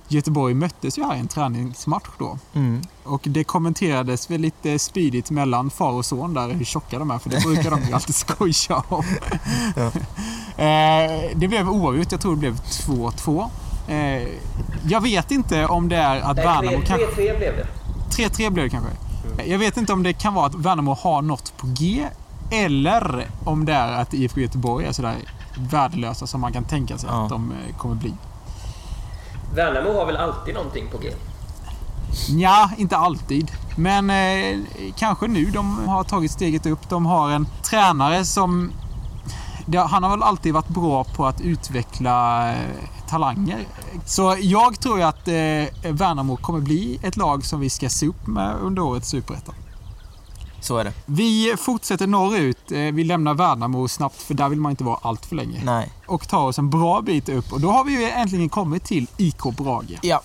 Göteborg möttes ju här i en träningsmatch då. Mm. Och det kommenterades väl lite speedigt mellan far och son där hur tjocka de är för det brukar de ju alltid skoja om. Ja. eh, det blev oavgjort, jag tror det blev 2-2. Eh, jag vet inte om det är att Nej, Värnamo 3-3 kanske... blev det. 3-3 blev det kanske. Jag vet inte om det kan vara att Värnamo har något på G eller om det är att IFK Göteborg är sådär värdelösa som man kan tänka sig Ja. att de eh, kommer bli. Värnamo har väl alltid någonting på G? Ja, inte alltid. Men eh, kanske nu de har tagit steget upp. De har en tränare som... Han har väl alltid varit bra på att utveckla eh, talanger. Så jag tror ju att eh, Värnamo kommer bli ett lag som vi ska se upp med under årets Superettan. Så är det. Vi fortsätter norrut. Eh, Vi lämnar Värnamo snabbt för där vill man inte vara allt för länge. Nej. Och tar oss en bra bit upp och då har vi ju äntligen kommit till IK Brage. Ja.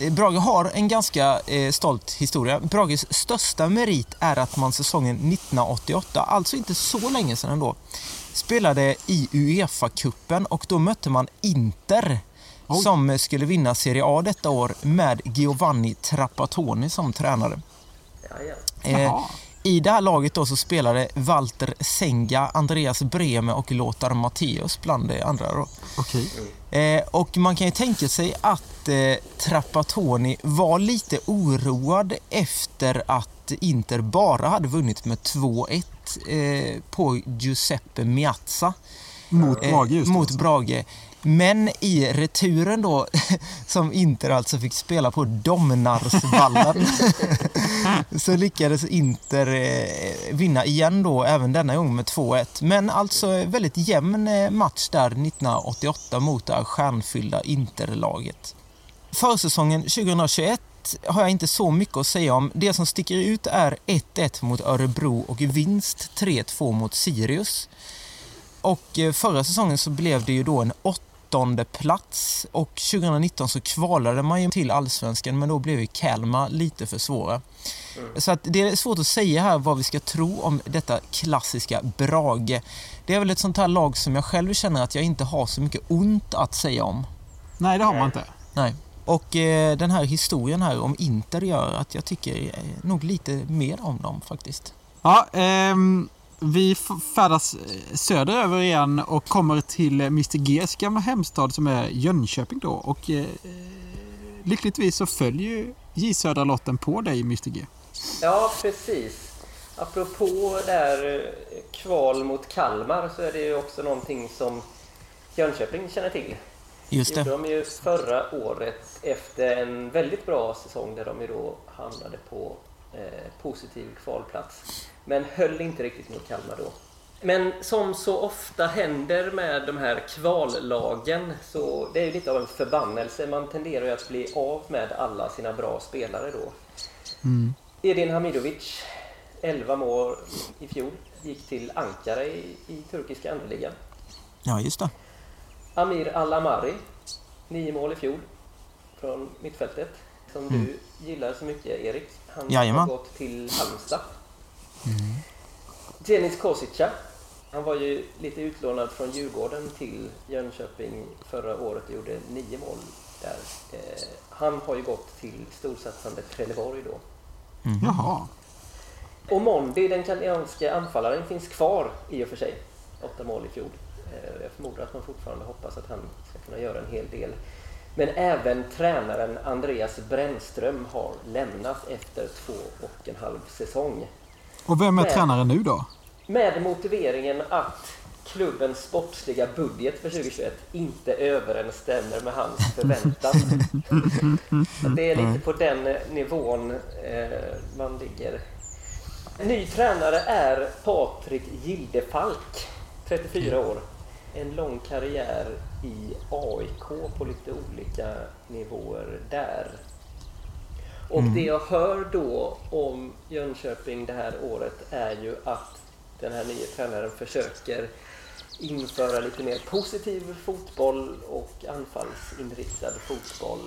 Eh, Brage har en ganska eh, stolt historia. Brages största merit är att man säsongen 1988, alltså inte så länge sedan ändå, spelade i Uefa-cupen och då mötte man Inter Oj. som skulle vinna Serie A detta år med Giovanni Trapattoni som tränare. Ja, ja. Eh. I det här laget då så spelade Walter Senga, Andreas Breme och Lothar Matthäus bland de andra. Då. Okej. Eh, och man kan ju tänka sig att eh, Trapattoni var lite oroad efter att Inter bara hade vunnit med 2-1 eh, på Giuseppe Miazza. Mot Brage just mot alltså. Brage. Men i returen då, som Inter alltså fick spela på Domnarsvallen, så lyckades Inter eh, vinna igen då, även denna gång med 2-1. Men alltså väldigt jämn eh, match där 1988 mot det stjärnfyllda Interlaget. Försäsongen 2021 har jag inte så mycket att säga om. Det som sticker ut är 1-1 mot Örebro och vinst 3-2 mot Sirius. Och eh, förra säsongen så blev det ju då en åttonde plats och 2019 så kvalade man ju till allsvenskan men då blev ju Kalmar lite för svåra. Så att det är svårt att säga här vad vi ska tro om detta klassiska Brage. Det är väl ett sånt här lag som jag själv känner att jag inte har så mycket ont att säga om. Nej, det har man inte. Nej. Och eh, den här historien här om Inter gör att jag tycker eh, nog lite mer om dem faktiskt. Ja, ehm, vi färdas eh, söderöver igen och kommer till eh, Mr Gs gamla hemstad som är Jönköping då. Och eh, lyckligtvis så följer ju J Södra Lotten på dig Mr G. Ja, precis. Apropå där eh, kval mot Kalmar så är det ju också någonting som Jönköping känner till. Just det. de ju förra året efter en väldigt bra säsong där de ju då hamnade på eh, positiv kvalplats. Men höll inte riktigt mot Kalmar då. Men som så ofta händer med de här kvallagen så det är ju lite av en förbannelse. Man tenderar ju att bli av med alla sina bra spelare då. Edin Hamidovic, 11 mål i fjol, gick till Ankara i, i turkiska andra Ja, just det. Amir Al-Amari, 9 mål i fjol från mittfältet. Som du gillar så mycket Erik. Han Jajamän. har gått till Halmstad. Denis Kosica. Han var ju lite utlånad från Djurgården till Jönköping förra året och gjorde 9 mål där. Eh, han har ju gått till storsatsande Trelleborg då. Jaha. Och Mondi, den italienska anfallaren, finns kvar i och för sig. Åtta mål i fjol. Eh, Jag förmodar att man fortfarande hoppas att han ska kunna göra en hel del. Men även tränaren Andreas Brännström har lämnat efter två och en halv säsong. Och vem är Nej. tränare nu då? Med motiveringen att klubbens sportsliga budget för 2021 inte överensstämmer med hans förväntan. Det är lite på den nivån eh, man ligger. Ny tränare är Patrik Gildefalk, 34 år. En lång karriär i AIK på lite olika nivåer där. Och det jag hör då om Jönköping det här året är ju att den här nya tränaren försöker införa lite mer positiv fotboll och anfallsinriktad fotboll.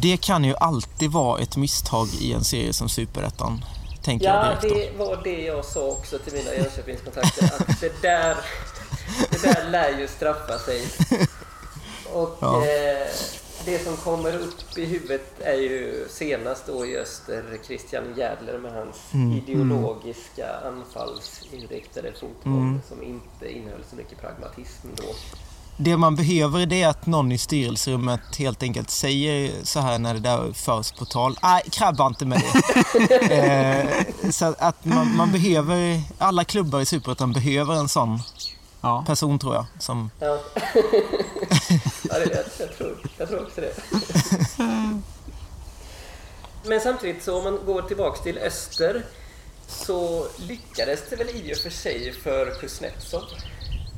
Det kan ju alltid vara ett misstag i en serie som Superettan. Tänker jag Ja, direkt då. det var det jag sa också till mina Jönköpingskontakter. Att det där, det där lär ju straffa sig. Och Ja. eh, det som kommer upp i huvudet är ju senast då i Öster Christian Jädler med hans Mm, ideologiska anfallsinriktade fotboll Mm. som inte innehöll så mycket pragmatism då. Det man behöver det är att någon i styrelserummet helt enkelt säger så här när det där förs på tal. Nej, krabba inte med det. eh, så att man, man behöver, alla klubbar i Superettan behöver en sån Ja. person tror jag. Som, Ja, ja det, jag, jag, tror, jag tror också det. Men samtidigt så om man går tillbaks till Öster så lyckades det väl i och för sig för Kuznetsov.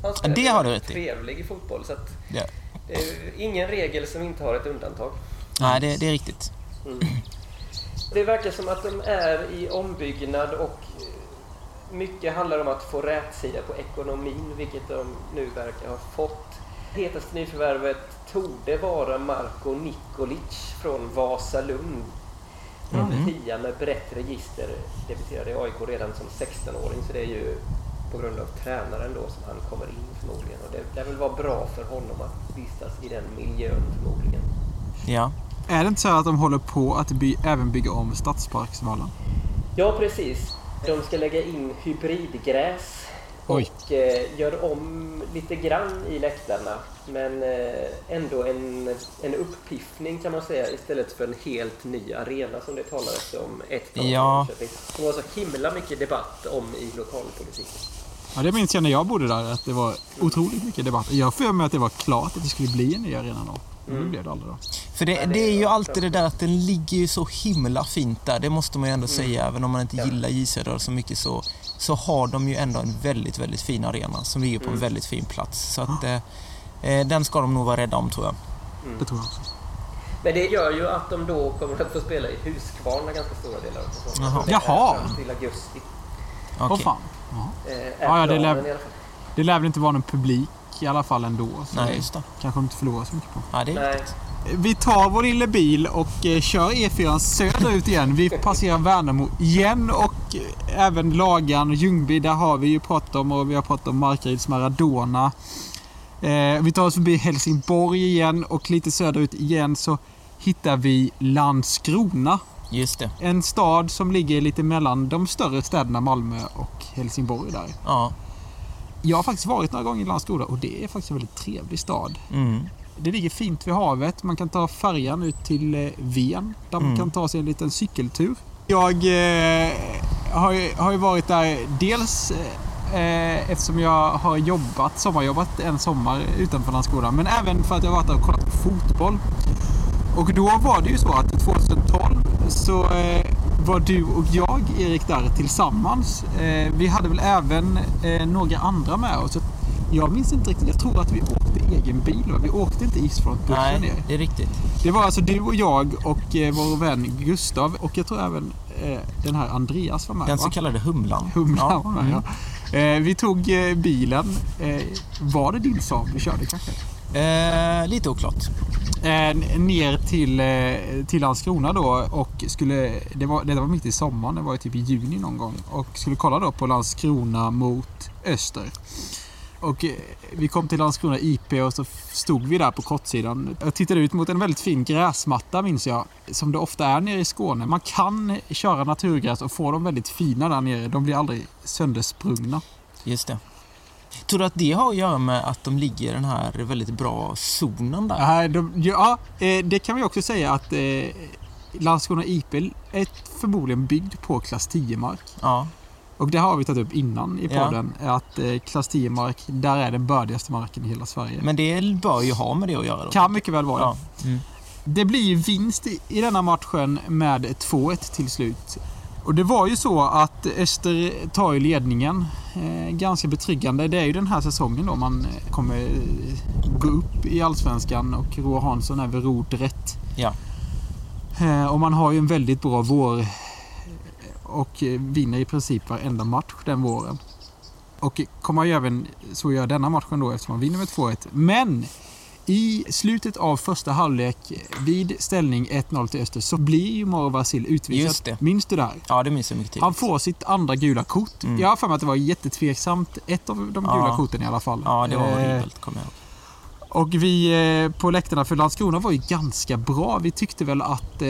Han Ja, det har du rätt i. trevlig i fotboll så att ja. det är ingen regel som inte har ett undantag. Nej, det, det är riktigt. Det verkar som att de är i ombyggnad och eh, mycket handlar om att få rätsida på ekonomin, vilket de nu verkar ha fått. Hetaste nyförvärvet torde vara Marko Nikolic från Vasalund. En tia med brett register, debuterade i AIK redan som 16-åring, så det är ju på grund av tränaren då som han kommer in förmodligen. Och det lär väl vara bra för honom att vistas i den miljön förmodligen. Ja. Är det inte så att de håller på att by- även bygga om Stadsparksvallen? Ja, precis. De ska lägga in hybridgräs Oj. och eh, gör om lite grann i läktarna. Men eh, ändå en, en uppiffning kan man säga istället för en helt ny arena som det talades om ett tag. i Ja. Jönköping. Som var så himla mycket debatt om i lokalpolitiken. Ja, det minns jag när jag bodde där, att det var otroligt mycket debatt. Jag har för mig att det var klart att det skulle bli en ny arena då. Men det blev det aldrig då. För det, det är ju alltid det där att den ligger ju så himla fint där. Det måste man ju ändå säga. Även om man inte Ja. gillar J Södra så mycket så, så har de ju ändå en väldigt, väldigt fin arena som ligger på en väldigt fin plats. Så att eh, eh, den ska de nog vara rädda om tror jag. Det tror jag också. Men det gör ju att de då kommer att få spela i Huskvarna ganska stora delar av säsongen. Jaha. Det är Jaha. till augusti. Åh Okej. fan. Ja. Eh, Ja, ja, det lär-. Det lär väl inte vara någon publik i alla fall ändå. Så Nej, just det. kanske de inte förlorar så mycket på. Ja, det är Nej. riktigt. Vi tar vår lilla bil och eh, kör E4 söderut igen. Vi passerar Värnamo igen och eh, även Lagan och Ljungby. Där har vi ju pratat om och vi har pratat om Markaryds Maradona. Eh, vi tar oss förbi Helsingborg igen och lite söderut igen så hittar vi Landskrona. Just det. En stad som ligger lite mellan de större städerna Malmö och Helsingborg där. Ja. Jag har faktiskt varit några gånger i Landskrona och det är faktiskt en väldigt trevlig stad. Mm. Det ligger fint vid havet. Man kan ta färjan ut till eh, Ven där man Mm. kan ta sig en liten cykeltur. Jag eh, har, ju, har ju varit där dels eh, eftersom jag har jobbat, sommarjobbat en sommar utanför Landskrona. Men även för att jag varit där och kollat på fotboll. Och då var det ju så att 2012 så eh, var du och jag, Erik, där tillsammans. Eh, vi hade väl även eh, några andra med oss. Jag minns inte riktigt. Jag tror att vi åkte egen bil. va? Vi åkte inte Isfrontbussen Nej, ner. det är riktigt. Det var alltså du och jag och eh, vår vän Gustav och jag tror även den här Andreas var med. Den så kallade humlan. Humlan Ja. var med, Mm. ja. Eh, vi tog bilen. Var det din Saab vi körde kanske? Eh, lite oklart. Eh, ner till, eh, till Landskrona då och skulle, det var, det var mitt i sommaren, det var ju typ i juni någon gång och skulle kolla då på Landskrona mot Öster. Och eh, vi kom till Landskrona IP och så stod vi där på kortsidan. Jag tittade ut mot en väldigt fin gräsmatta minns jag, som det ofta är nere i Skåne. Man kan köra naturgräs och få dem väldigt fina där nere. De blir aldrig söndersprungna. Just det. Tror du att det har att göra med att de ligger i den här väldigt bra zonen där? Nej, de, ja, eh, det kan vi också säga att eh, Landskrona IP är förmodligen byggd på klass 10-mark. Ja. Och det har vi tagit upp innan i Ja. podden. Att eh, klass 10-mark, där är den bördigaste marken i hela Sverige. Men det bör ju ha med det att göra då. kan mycket väl vara Ja. Mm. det. Blir vinst i, i denna matchen med 2-1 till slut. Och det var ju så att Öster tar ju ledningen eh, ganska betryggande. Det är ju den här säsongen då man eh, kommer eh, gå upp i Allsvenskan och Roa Hansson är vid rodret. Ja. Och man har ju en väldigt bra vår och vinner i princip varenda match den våren. Och kommer ju även så göra denna matchen då eftersom man vinner med 2-1. Men i slutet av första halvlek vid ställning 1-0 till Öster så blir ju Moro Vasil utvisad. Just det. Minns du det här? ja, det minns jag mycket tydligt. Han får sitt andra gula kort. Mm. Jag har för mig att det var jättetveksamt. Ett av de gula Ja. korten i alla fall. Ja, det var Eh, horribelt, kommer jag ihåg. och vi eh, på läktarna för Landskrona var ju ganska bra. Vi tyckte väl att eh,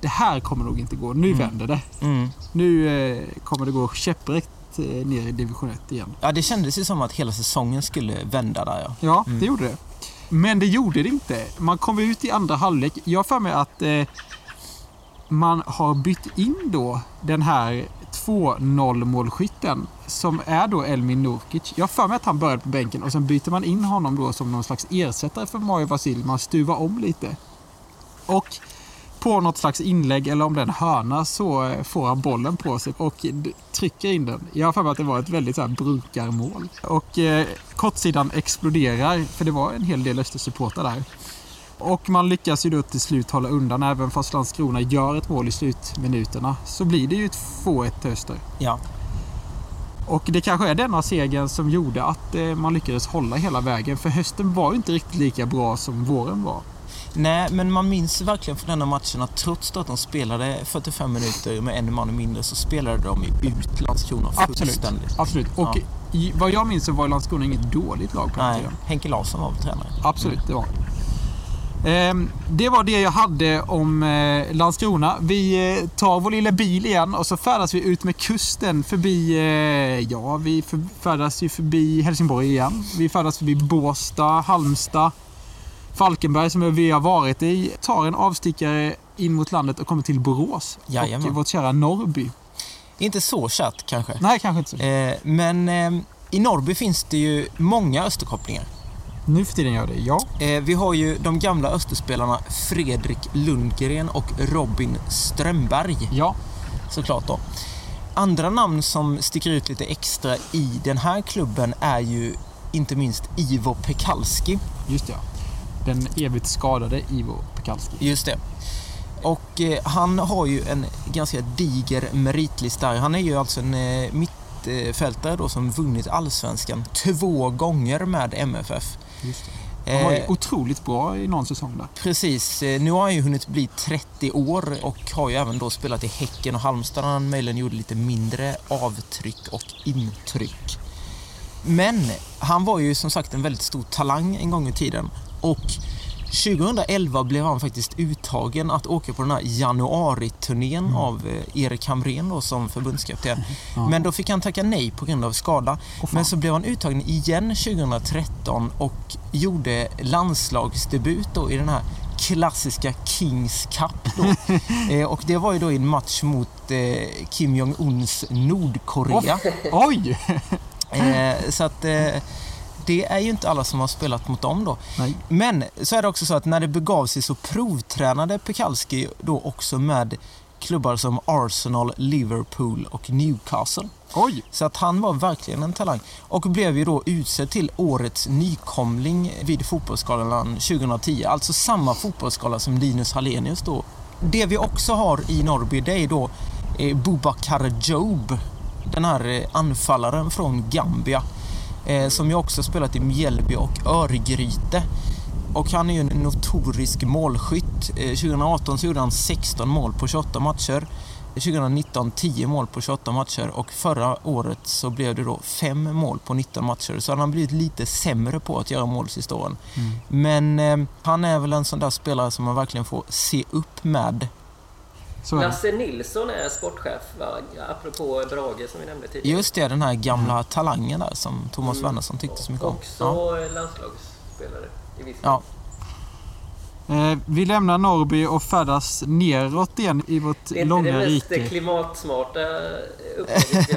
det här kommer nog inte gå. Nu Mm. vänder det. Mm. Nu eh, kommer det gå käpprätt eh, ner i division 1 igen. Ja, det kändes ju som att hela säsongen skulle vända där ja. Ja, Mm. det gjorde det. Men det gjorde det inte. Man kom ut i andra halvlek. Jag har för mig att eh, man har bytt in då den här 2-0 målskytten som är då Elmin Nurkic. Jag har för mig att han började på bänken och sen byter man in honom då som någon slags ersättare för Mario Vasil. Man stuvar om lite. Och på något slags inlägg eller om det är en hörna så eh, får han bollen på sig och trycker in den. Jag har för mig att det var ett väldigt så här brukarmål. Och eh, kortsidan exploderar för det var en hel del Östersupportrar där. Och man lyckas ju då till slut hålla undan även fast Landskrona gör ett mål i slutminuterna. Så blir det ju ett 2-1 till Öster. Ja, Och det kanske är denna segern som gjorde att eh, man lyckades hålla hela vägen. För hösten var ju inte riktigt lika bra som våren var. Nej, men man minns verkligen från denna matchen att trots att de spelade 45 minuter med en man mindre så spelade de ju ut Landskrona Absolut. fullständigt. Absolut. Och Ja. i, vad jag minns så var Landskrona inget dåligt lag på den Nej, tiden. Henke Larsson var väl tränare. Absolut, det var Ehm, Det var det jag hade om eh, Landskrona. Vi eh, tar vår lilla bil igen och så färdas vi ut med kusten förbi, eh, ja vi färdas ju förbi Helsingborg igen. Vi färdas förbi Båstad, Halmstad, Falkenberg som vi har varit i. Tar en avstickare in mot landet och kommer till Borås. Jajamän. Och vårt kära Norrby. Inte så kärt kanske. Nej, kanske inte så. Eh, men eh, i Norrby finns det ju många Österkopplingar. Nu för tiden gör det, ja. Eh, vi har ju de gamla Österspelarna Fredrik Lundgren och Robin Strömberg Ja, såklart då. Andra namn som sticker ut lite extra i den här klubben är ju inte minst Ivo Pekalski. just det. Ja. Den evigt skadade Ivo Pekalski. Just det. Och eh, han har ju en ganska diger meritlista. Han är ju alltså en eh, mittfältare då som vunnit allsvenskan två gånger med MFF. Just det. Han var ju Eh, otroligt bra i någon säsong där. Precis. Eh, Nu har han ju hunnit bli 30 år och har ju även då spelat i Häcken och Halmstad där han möjligen gjorde lite mindre avtryck och intryck. Men han var ju som sagt en väldigt stor talang en gång i tiden och 2011 blev han faktiskt uttagen att åka på den här januariturnén Mm. av eh, Erik Hamrén då, som förbundskapten. Men då fick han tacka nej på grund av skada. Men så blev han uttagen igen 2013 och gjorde landslagsdebut då i den här klassiska Kings Cup. Då. eh, och det var ju då i en match mot eh, Kim Jong-Uns Nordkorea. Oj! Eh, så att eh, det är ju inte alla som har spelat mot dem då. Nej. Men så är det också så att när det begav sig så provtränade Pekalski då också med klubbar som Arsenal, Liverpool och Newcastle. Oj! Så att han var verkligen en talang. Och blev ju då utsedd till årets nykomling vid Fotbollsgalan 2010. Alltså samma fotbollsgala som Linus Hallenius då. Det vi också har i Norrby det är då eh, Boubacar Job. Den här eh, anfallaren från Gambia. Eh, som ju också spelat i Mjällby och Örgryte. Och han är ju en notorisk målskytt. Eh, 2018 så gjorde han 16 mål på 28 matcher. 2019 10 mål på 28 matcher och förra året så blev det då 5 mål på 19 matcher. Så han har blivit lite sämre på att göra mål sista åren. Men eh, han är väl en sån där spelare som man verkligen får se upp med. Lasse Nilsson är sportchef, va? apropå Brage som vi nämnde tidigare. Just det, den här gamla talangen där som Thomas Wernersson tyckte så mycket om. Också Ja. landslagsspelare i viss Ja. Eh, vi lämnar Norrby och färdas neråt igen i vårt Det är inte långa det mest rike. klimatsmarta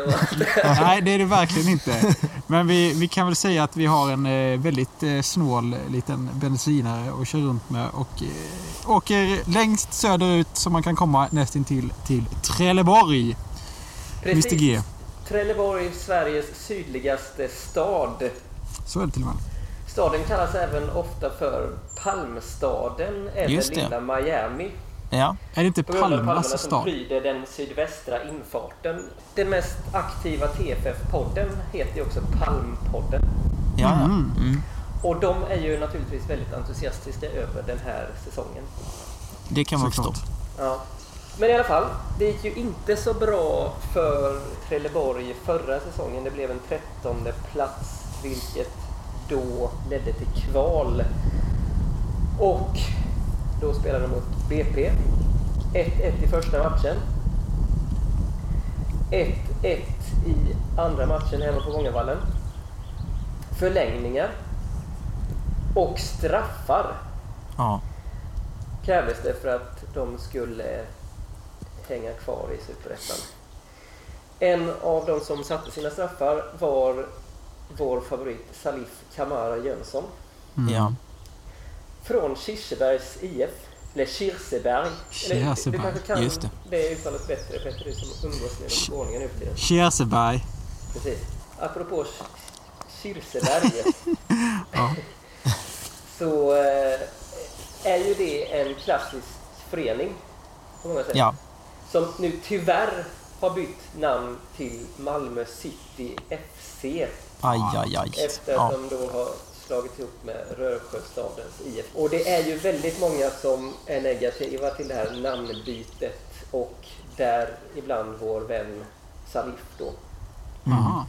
varit. Nej, det är det verkligen inte. Men vi, vi kan väl säga att vi har en eh, väldigt eh, snål liten bensinare att köra runt med och eh, åker längst söderut som man kan komma nästintill till Trelleborg. Mr G. Trelleborg, Sveriges sydligaste stad. Så är det till och med. Staden kallas även ofta för Palmstaden eller. Lilla Miami. ja. Är det inte Palmas som stad? pryder den sydvästra infarten. Den mest aktiva TFF-podden heter ju också Palmpodden. Ja. Mhm. Mm. Och de är ju naturligtvis väldigt entusiastiska över den här säsongen. Det kan man förstå. Ja. Men i alla fall, det gick ju inte så bra för Trelleborg förra säsongen. Det blev en trettonde plats, vilket då ledde till kval. Och då spelade de mot BP. 1-1 i första matchen. 1-1 i andra matchen hemma på Vångavallen. Förlängningar. Och straffar Ja. krävdes det för att de skulle hänga kvar i Superettan. En av de som satte sina straffar var vår favorit Salif Kamara Jönsson Mm. ja. från Kirsebergs IF. Eller Kirseberg. Eller, Du Kirseberg, kanske kan just det. det uttalet bättre Petter, du som umgås med skåningar nu för tiden. Kirseberg. Precis. Apropå Kirseberg. Ja. så eh, är ju det en klassisk förening på många sätt. ja. Som nu tyvärr har bytt namn till Malmö City FC. Aj, aj, aj. Efter att Ja. de då har slagit ihop med Rörsjöstadens IF. Och det är ju väldigt många som är negativa till det här namnbytet och där ibland vår vän Salif då. Jaha.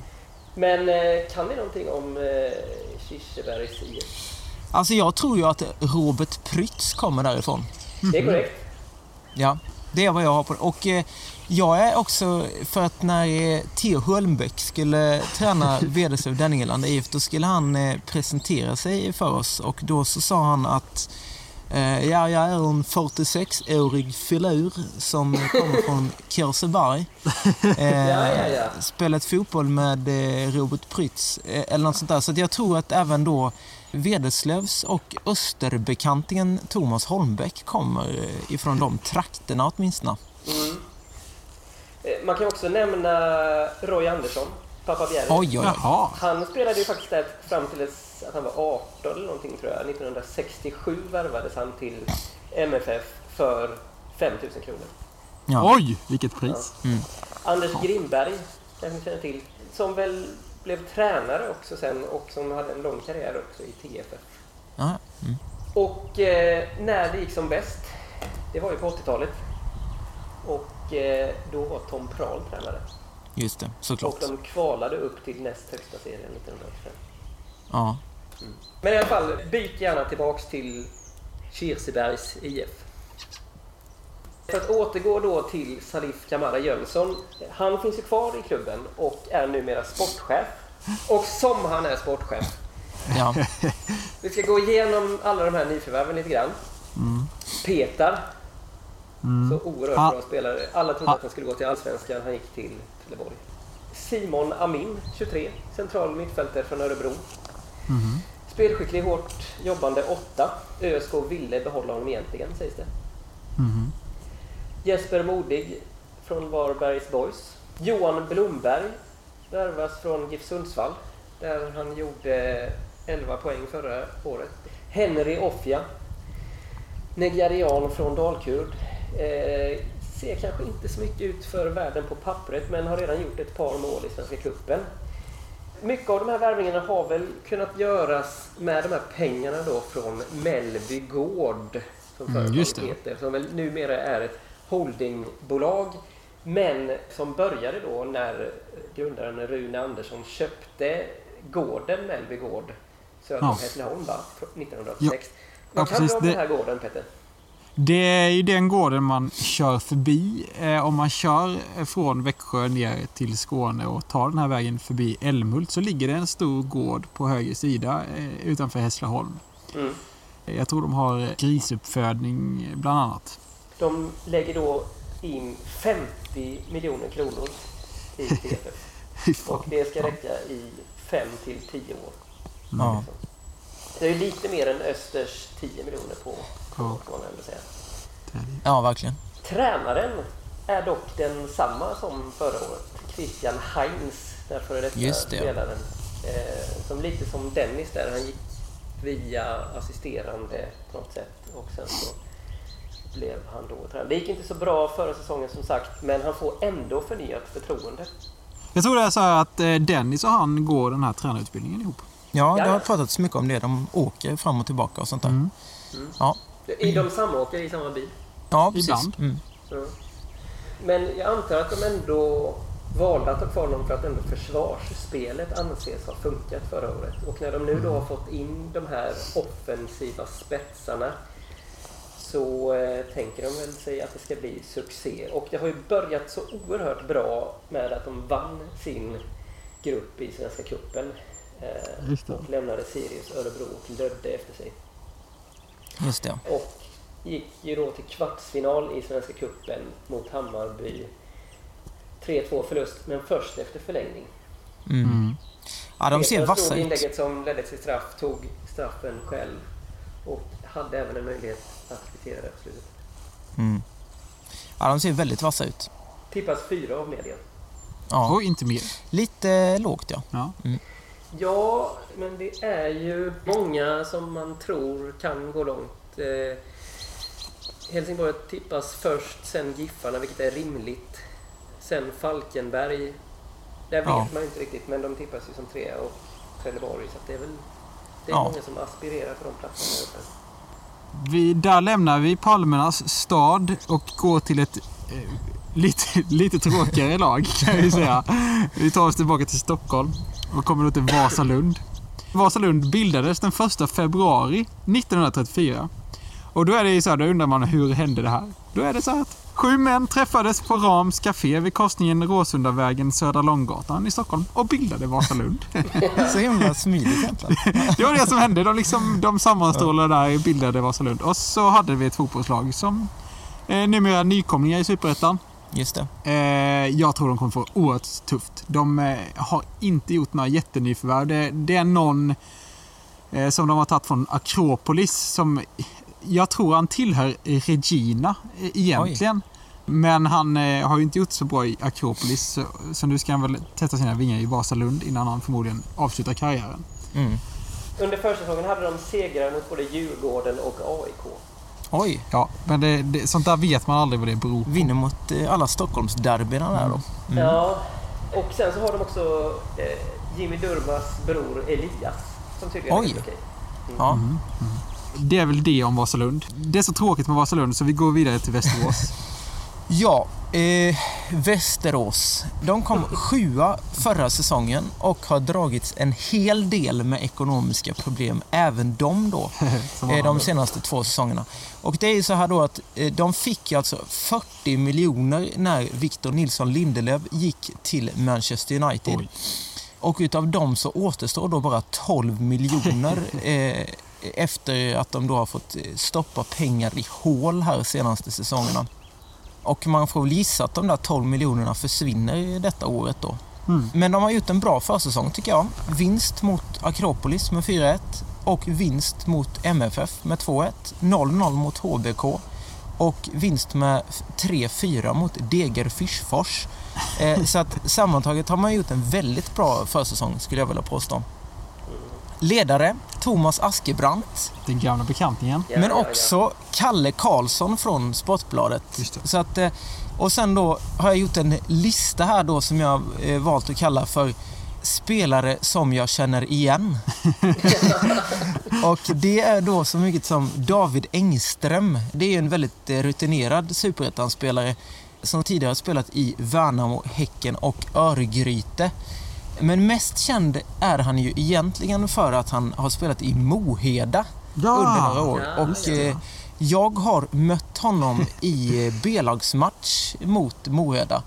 Men eh, kan vi någonting om eh, Kirsebergs IF? Alltså jag tror ju att Robert Prytz kommer därifrån. Det är korrekt. Ja, det är vad jag har på Och eh, jag är också, för att när Theo Hölmbäck skulle träna Vederslöv Denningeland IF, då skulle han eh, presentera sig för oss och då så sa han att eh, ja, jag är en 46-årig filur som kommer från Kirseberg. Eh, Ja, ja, ja. Spelat fotboll med eh, Robert Prytz eller något sånt där. Så jag tror att även då Vederslövs och Österbekantingen Thomas Holmbäck kommer ifrån de trakterna åtminstone. Mm. Eh, Man kan också nämna Roy Andersson, pappa Bjärred. Oj, oj, oj. Han spelade ju faktiskt där fram till att han var 18 eller någonting tror jag. 1967 värvades han till MFF för 5000 kronor. Ja. Oj, vilket pris. Anders Grimberg, kanske ni känner till, som väl blev tränare också sen och som hade en lång karriär också i TFF. Ja. Mm. Och eh, när det gick som bäst, det var ju på 80-talet. Och då var Tom Prahl tränare. Just det, Och såklart. de kvalade upp till näst högsta serien 1985. Ja. Men i alla fall, byt gärna tillbaks till Kirsebergs IF. För att återgå då till Salif Kamara Jönsson. Han finns ju kvar i klubben och är numera sportchef. Och som han är sportchef. Ja. Vi ska gå igenom alla de här nyförvärven lite grann. Petar. Så oerhört Ah. bra spelare. Alla trodde Ah. att han skulle gå till Allsvenskan. Han gick till Trelleborg. Simon Amin, 23. Central mittfältare från Örebro. Spelskicklig, hårt jobbande 8. ÖSK ville behålla honom egentligen, sägs det. Mhm. Jesper Modig från Varbergs Boys. Johan Blomberg värvas från GIF Sundsvall där han gjorde 11 poäng förra året. Henry Offia. Nigerian från Dalkurd. Eh, ser kanske inte så mycket ut för världen på pappret men har redan gjort ett par mål i Svenska Cupen. Mycket av de här värvningarna har väl kunnat göras med de här pengarna då från Mellby Gård. Som Mm, företaget det. heter. Som väl numera är ett holdingbolag. Men som började då när grundaren Rune Andersson köpte gården Mellby Gård söder om Ja. Hässleholm va? 1986. Ja, Vad kan du om Det- den här gården Peter? Det är ju den gården man kör förbi eh, om man kör från Växjö ner till Skåne och tar den här vägen förbi Älmhult så ligger det en stor gård på höger sida eh, utanför Hässleholm. Mm. Eh, Jag tror de har grisuppfödning bland annat. De lägger då in 50 miljoner kronor i TFF. Och det ska räcka i 5 till 10 år. Ja. Det är lite mer än Östers 10 miljoner på Ja. får man ändå säga. Ja, verkligen. Tränaren är dock densamma som förra året. Christian Heinz, den före detta Just det, spelaren. Eh, som lite som Dennis där. Han gick via assisterande på något sätt. Och sen så blev han då tränare. Det gick inte så bra förra säsongen som sagt. Men han får ändå förnyat förtroende. Jag tror det är så här att eh, Dennis och han går den här tränarutbildningen ihop. Ja, det har pratats mycket om det. De åker fram och tillbaka och sånt där. Mm. Ja, Är de samåkare i samma bil? ja precis. Ibland. Mm. Så. Men jag antar att de ändå valde att ha kvar honom för att ändå försvarsspelet anses ha funkat förra året. Och när de nu då har fått in de här offensiva spetsarna så eh, tänker de väl sig att det ska bli succé. Och det har ju börjat så oerhört bra med att de vann sin grupp i Svenska cupen. Eh, och lämnade Sirius Örebro och Lödde efter sig. Just det. Och gick ju då till kvartsfinal i Svenska Cupen mot Hammarby. 3-2 förlust, men först efter förlängning. Mm. Mm. Ja, de ser vassa ut. inlägget som ledde till straff, tog straffen själv och hade även en möjlighet att kvittera det på slutet. Mm. Ja, de ser väldigt vassa ut. Tippas fyra av media. Ja, Och inte mer. lite lågt ja. Ja. Ja, men det är ju många som man tror kan gå långt. Eh, Helsingborg tippas först, sen Giffarna, vilket är rimligt. Sen Falkenberg. Där vet Ja. man inte riktigt, men de tippas ju som trea och Trelleborg. Så det är väl det är Ja. många som aspirerar på de platserna. Vi, där lämnar vi Palmernas stad och går till ett eh, lite, lite tråkigare lag kan vi säga. Vi tar oss tillbaka till Stockholm och kommer då till Vasalund. Vasalund bildades den 1 februari 1934. Och då är det ju så här, då undrar man hur hände det här? Då är det så här att sju män träffades på Rams Café vid korsningen Råsundavägen Södra Långgatan i Stockholm och bildade Vasalund. Så himla smidigt egentligen. Det var det som hände. De, liksom, de sammanstrålade där och bildade Vasalund. Och så hade vi ett fotbollslag som eh, numera är nykomlingar i Superettan. Just det. Eh, jag tror de kommer få oerhört tufft. De eh, har inte gjort några jättenyförvärv. Det, det är någon eh, som de har tagit från Akropolis som jag tror han tillhör Regina egentligen. Men han har ju inte gjort så bra i Akropolis så, så nu ska han väl testa sina vingar i Vasalund innan han förmodligen avslutar karriären. Mm. Under försäsongen hade de segrar mot både Djurgården och AIK. Oj, Ja, men det, det, sånt där vet man aldrig vad det beror på. vinner mot eh, alla Stockholmsderbyna där då. Mm. Ja, och sen så har de också eh, Jimmy Durmas bror Elias. Som tydligen Oj. är okej. Ja. Det är väl det om Vasalund. Det är så tråkigt med Vasalund så vi går vidare till Västerås. ja, Eh, Västerås. De kom sjua förra säsongen och har dragits en hel del med ekonomiska problem, även de då, eh, de senaste två säsongerna. Och det är ju så här då att eh, de fick alltså 40 miljoner när Victor Nilsson Lindelöf gick till Manchester United. Oj. Och utav dem så återstår då bara 12 miljoner eh, efter att de då har fått eh, stoppa pengar i hål här senaste säsongerna. Och man får väl gissa att de där 12 miljonerna försvinner detta året då. Mm. Men de har gjort en bra försäsong tycker jag. Vinst mot Akropolis med 4-1 och vinst mot MFF med 2-1. 0-0 mot HBK och vinst med 3-4 mot Degerfors. Eh, så att sammantaget har man gjort en väldigt bra försäsong skulle jag vilja påstå. Ledare Thomas Askebrandt Den gamla bekantingen. Men också Kalle Karlsson från Sportbladet. Just det. Så att, eh, och sen då har jag gjort en lista här då som jag eh, valt att kalla för spelare som jag känner igen. och det är då så mycket som David Engström. Det är en väldigt eh, rutinerad superettan-spelare som tidigare har spelat i Värnamo, Häcken och Örgryte. Men mest känd är han ju egentligen för att han har spelat i Moheda Ja. under några år. Ja, och ja. eh, jag har mött honom i B-lagsmatch mot Moheda.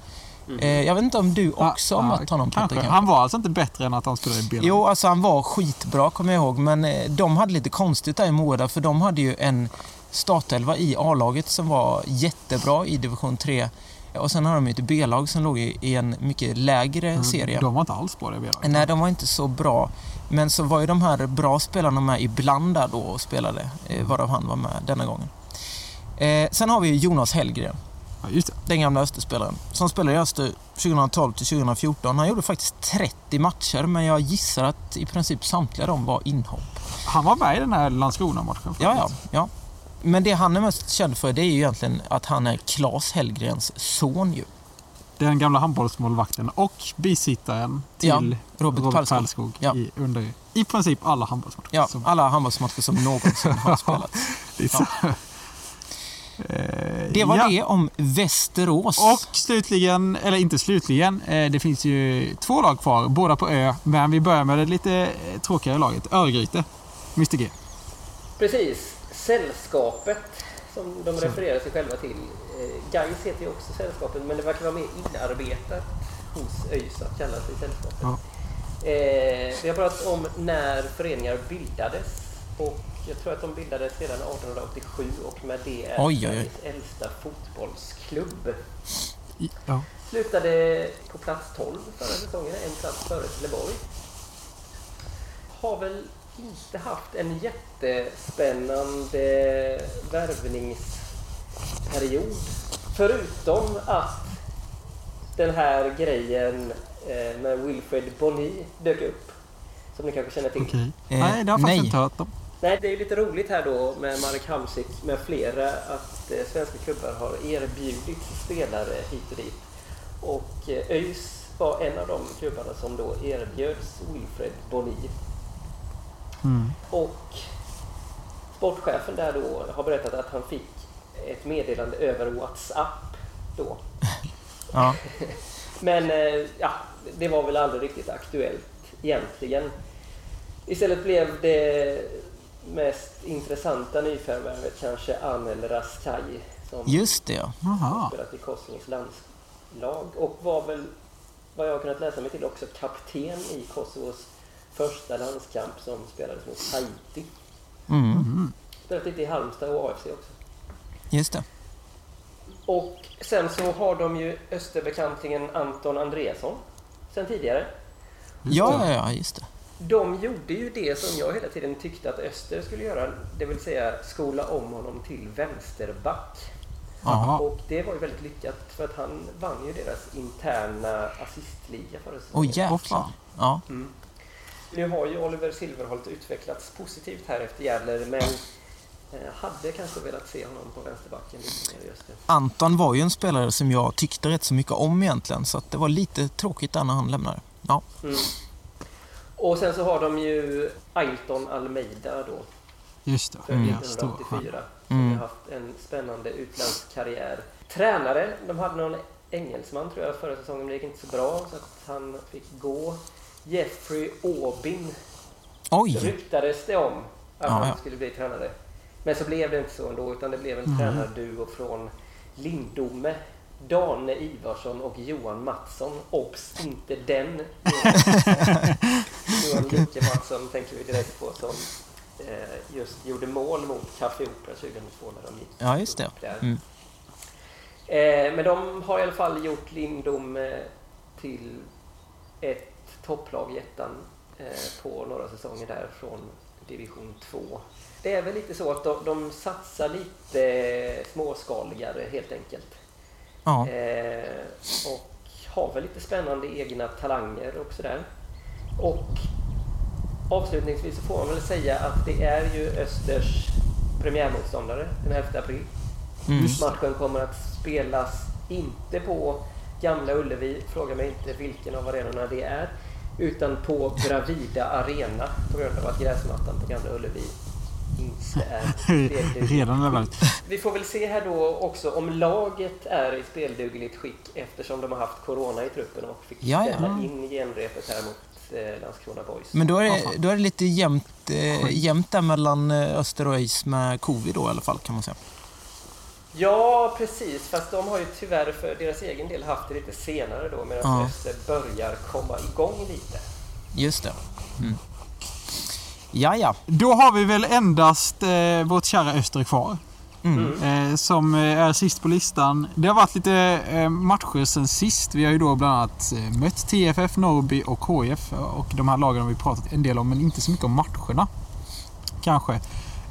Eh, jag vet inte om du också har mött honom Peter? kanske. kanske? Han var alltså inte bättre än att han spelade i Bill. Jo, alltså han var skitbra kommer jag ihåg. Men eh, de hade lite konstigt där i Moheda för de hade ju en startelva i A-laget som var jättebra i division 3. Och sen hade de ju ett B-lag som låg i i en mycket lägre serie. De var inte alls bra det Bill. Nej, de var inte så bra. Men så var ju de här bra spelarna med ibland där då och spelade, eh, varav han var med denna gången. Eh, sen har vi Jonas Hellgren, Ja, just det. den gamla Österspelaren, som spelade i Öster 2012 till 2014. Han gjorde faktiskt 30 matcher, men jag gissar att i princip samtliga de var inhopp. Han var med i den här Landskrona-matchen. Ja, ja, ja. Men det han är mest känd för det är ju egentligen att han är Claes Hellgrens son ju. Den gamla handbollsmålvakten och bisittaren till Ja, Robert Pärlskog. Pärlskog Ja. i, under i princip alla handbollsmatcher. Ja, som- alla handbollsmatcher som någonsin har spelat. det är så. Eh, Det var ja. det om Västerås. Och slutligen, eller inte slutligen, eh, det finns ju två lag kvar, båda på Ö. Men vi börjar med det lite tråkigare laget, Örgryte. Mr G. Precis. Sällskapet som de refererar sig själva till. Eh, Gais heter ju också Sällskapet men det verkar vara mer inarbetat hos ÖIS att kalla sig Sällskapet. Ja. Eh, vi har pratat om när föreningar bildades och jag tror att de bildades redan 1887 och med det är Oj, oj, oj. Äldsta fotbollsklubb. Ja. Slutade på plats 12 förra säsongen, en plats före Trelleborg. Har väl inte haft en jättespännande värvningsperiod. Förutom att den här grejen eh, med Wilfred Bonny dök upp. Som ni kanske känner till. Okej. Eh, nej, det har jag faktiskt nej. inte hört om. Nej, det är ju lite roligt här då med Marek Hamsik med flera att eh, svenska klubbar har erbjudit spelare hit och dit. Och eh, ÖIS var en av de klubbarna som då erbjöds Wilfred Bonny. Mm. Och sportchefen där då har berättat att han fick ett meddelande över WhatsApp då. Ja. Men eh, ja, det var väl aldrig riktigt aktuellt egentligen. Istället blev det mest intressanta nyförvärvet kanske Anel Raskai som Just det, ja. Jaha. spelat i Kosovos landslag och var väl vad jag har kunnat läsa mig till också kapten i Kosovos första landskamp som spelades mot Haiti. Mm. Spelat lite i Halmstad och AFC också. just det. Och sen så har de ju Österbekantingen Anton Andreasson sen tidigare. Ja, ja, ja, just det. De gjorde ju det som jag hela tiden tyckte att Öster skulle göra, det vill säga skola om honom till vänsterback. Jaha. Och det var ju väldigt lyckat för att han vann ju deras interna assistliga förra säsongen. Åh, jävlar. Ja. Mm. Nu har ju Oliver Silverholt utvecklats positivt här efter Gäller men eh, hade kanske velat se honom på vänsterbacken. Anton var ju en spelare som jag tyckte rätt så mycket om egentligen, så det var lite tråkigt där när han lämnade. Ja. Mm. Och sen så har de ju Ailton Almeida då, Just det. för Mm. Ja, stor stjärna. 1984. Som Mm. har haft en spännande utlandskarriär. Tränare, de hade någon engelsman tror jag förra säsongen, men det gick inte så bra så att han fick gå. Jeffrey Aubin Oj! ryktades det om att Ja, han ja. skulle bli tränare. Men så blev det inte så ändå, utan det blev en Mm. tränarduo från Lindome, Dane Ivarsson och Johan Mattsson. Obs! Inte den Johan Lycke Mattsson tänker vi direkt på som eh, just gjorde mål mot Café Opera 2002 när de gick Ja, just det. Mm. Eh, men de har i alla fall gjort Lindom eh, till ett topplag i ettan eh, på några säsonger där från division 2. Det är väl lite så att de, de satsar lite småskaligare helt enkelt. Ja. Eh, och har väl lite spännande egna talanger och sådär. Och avslutningsvis så får man väl säga att det är ju Östers premiärmotståndare den 11 april. Mm. Matchen kommer att spelas inte på Gamla Ullevi, fråga mig inte vilken av arenorna det är, utan på Bravida Arena på grund av att gräsmattan på Gamla Ullevi inte är spelduglig. Redan. Vi får väl se här då också om laget är i speldugligt skick eftersom de har haft Corona i truppen och fick Ja, ja. ställa in genrepet här mot eh, Landskrona Boys. Men då är, det, då är det lite jämnt, eh, jämnt där mellan eh, Öster och ÖIS med covid då i alla fall kan man säga. Ja, precis. Fast de har ju tyvärr för deras egen del haft det lite senare då medan Ja. Börjar komma igång lite. Just det. Mm. Ja, ja. Då har vi väl endast eh, vårt kära Öster kvar. Mm. Eh, som eh, är sist på listan. Det har varit lite eh, matcher sen sist. Vi har ju då bland annat eh, mött TFF, Norrby och KF. Och de här lagen har vi pratat en del om, men inte så mycket om matcherna. Kanske.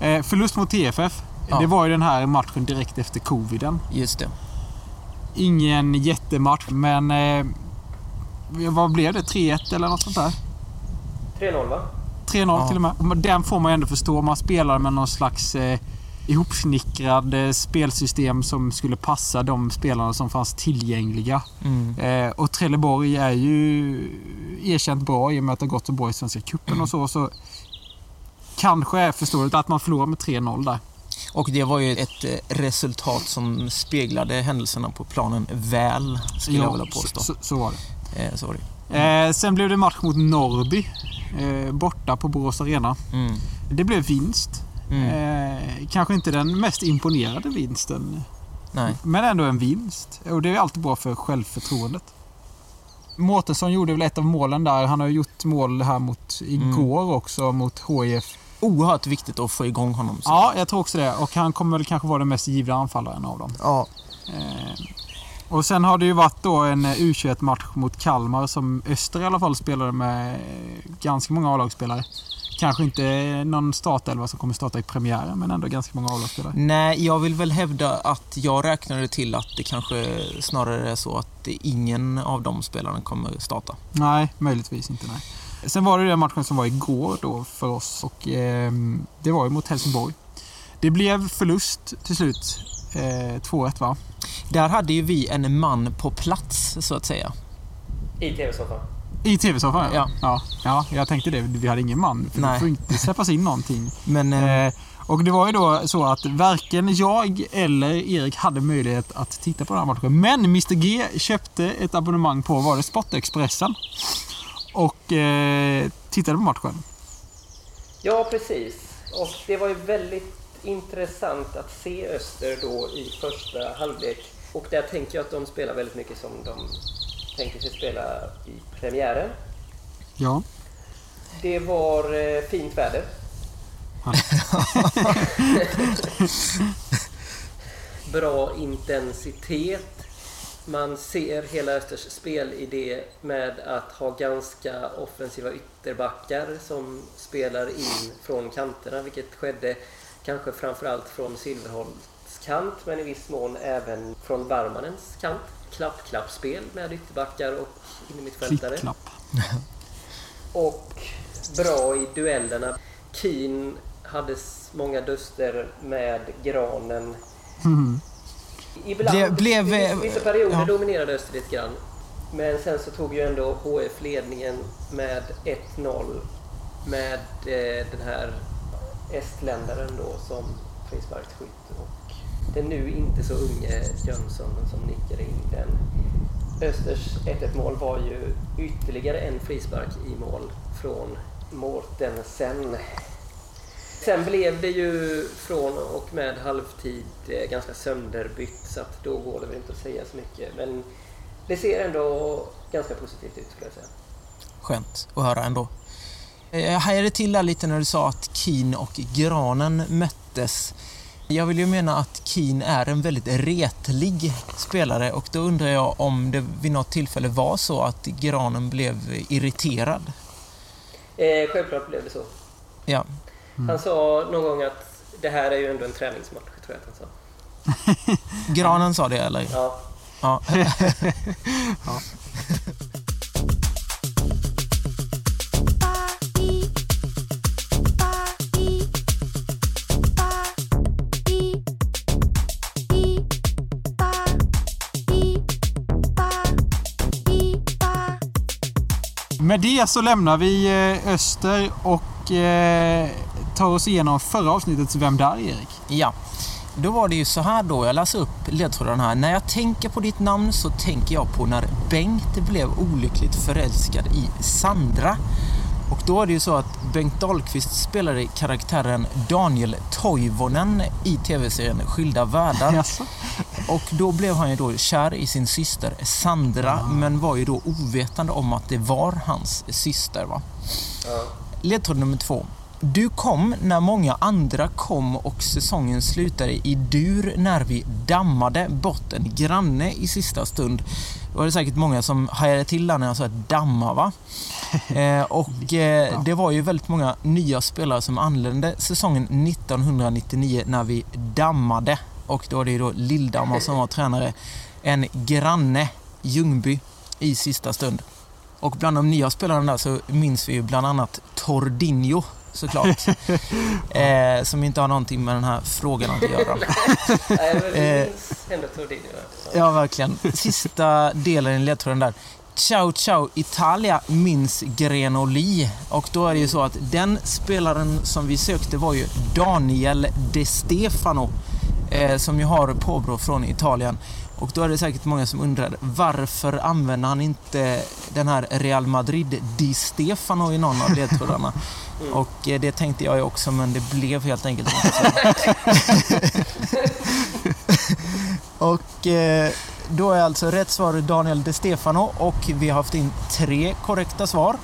Eh, förlust mot TFF. Ja. Det var ju den här matchen direkt efter coviden. Just det. Ingen jättematch, men eh, vad blev det? 3-1 eller något sånt där? 3-0 va? 3-0 Ja. till och med. Den får man ju ändå förstå. Man spelar med någon slags eh, ihopsnickrad eh, spelsystem som skulle passa de spelarna som fanns tillgängliga. Mm. Eh, och Trelleborg är ju erkänt bra i och med att det har gått så bra i Svenska cupen och så. så kanske är förståeligt att man förlorar med 3-0 där. Och det var ju ett eh, resultat som speglade händelserna på planen väl, skulle jag vilja påstå. så, så, var det. Eh, så var det. Eh, sen blev det match mot Norrby. Eh, borta på Borås Arena. Mm. Det blev vinst. Mm. Eh, kanske inte den mest imponerande vinsten. Nej. Men ändå en vinst. Och det är alltid bra för självförtroendet. Mårtensson gjorde väl ett av målen där. Han har gjort mål här mot igår också mot HIF. Oerhört viktigt att få igång honom. Så. Ja, jag tror också det. Och han kommer väl kanske vara den mest givna anfallaren av dem. Ja. Eh, och sen har det ju varit då en eh, U21-match mot Kalmar som Öster i alla fall spelade med ganska många A-lagsspelare. Kanske inte någon startelva som kommer starta i premiären, men ändå ganska många A-lagsspelare. Nej, jag vill väl hävda att jag räknade till att det kanske snarare är så att ingen av de spelarna kommer starta. Nej, möjligtvis inte. Nej. Sen var det den matchen som var igår då för oss och ehm, det var ju mot Helsingborg. Det blev förlust till slut. Eh, 2-1 va? Där hade ju vi en man på plats, så att säga. I TV-soffan. I tv-soffan Ja. ja. Ja, jag tänkte det. Vi hade ingen man. För det Nej. får inte släppas in någonting. Men eh, Eh, och det var ju då så att varken jag eller Erik hade möjlighet att titta på den här matchen. Men Mr G köpte ett abonnemang på, var det Sportexpressen? Och eh, tittade på matchen. Ja, precis. Och det var ju väldigt intressant att se Öster då i första halvlek. Och där tänker jag att de spelar väldigt mycket som de tänker sig spela i premiären. Ja. Det var eh, fint väder. Bra intensitet. Man ser hela Östers spelidé med att ha ganska offensiva ytterbackar som spelar in från kanterna, vilket skedde kanske framförallt från Silverholts kant, men i viss mån även från Varmanens kant. Klapp-klapp-spel med ytterbackar och innermittfältare. Och bra i duellerna. Keen hade många duster med Granen. Mm. Ibland, Blev- blev, eh, vissa perioder ja. dominerade Öster lite grann. Men sen så tog ju ändå HF ledningen med 1-0 med eh, den här estländaren då som frisparksskytt och den nu inte så unge Jönsson som nickade in den. Östers 1-1 mål var ju ytterligare en frispark i mål från Mortensen. Sen blev det ju från och med halvtid eh, ganska sönderbytt så att då går det väl inte att säga så mycket. Men det ser ändå ganska positivt ut skulle jag säga. Skönt att höra ändå. Eh, jag hajade till där lite när du sa att Keen och Granen möttes. Jag vill ju mena att Keen är en väldigt retlig spelare och då undrar jag om det vid något tillfälle var så att Granen blev irriterad. Eh, självklart blev det så. Ja. Mm. Han sa någon gång att det här är ju ändå en träningsmatch, tror jag att han sa. Granen sa det eller? Ja. Ja. Ja. Med det så lämnar vi eh, Öster och eh, tar oss igenom förra avsnittets Vem där Erik? ja. Då var det ju så här då, jag läser upp ledtråden här. När jag tänker på ditt namn så tänker jag på när Bengt blev olyckligt förälskad i Sandra. Och då är det ju så att Bengt Dahlqvist spelade karaktären Daniel Toivonen i tv-serien Skilda världar. Och då blev han ju då kär i sin syster Sandra, men var ju då ovetande om att det var hans syster. Va? ja. Ledtråd nummer två. Du kom när många andra kom och säsongen slutade i dur när vi dammade bort en granne i sista stund. Det var det säkert många som hajade till där när jag sa damma va? Eh, och eh, det var ju väldigt många nya spelare som anlände säsongen 1999 när vi dammade. Och då var det ju då Lilldammar som var tränare. En granne, Ljungby, i sista stund. Och bland de nya spelarna där så minns vi ju bland annat Tordinho såklart. eh, som inte har någonting med den här frågan att göra. Nej, men Eh. Ja. Ja, verkligen. Sista delen i ledtråden där. Ciao ciao Italia minns Grenoli. Och då är det ju så att den spelaren som vi sökte var ju Daniel De Stefano. Eh, som ju har påbrå från Italien. Och då är det säkert många som undrar varför använder han inte den här Real Madrid Di Stefano i någon av ledtrådarna? Och eh, det tänkte jag ju också men det blev helt enkelt inte så. Och eh, då är alltså rätt svar Daniel De Stefano och vi har haft in tre korrekta svar.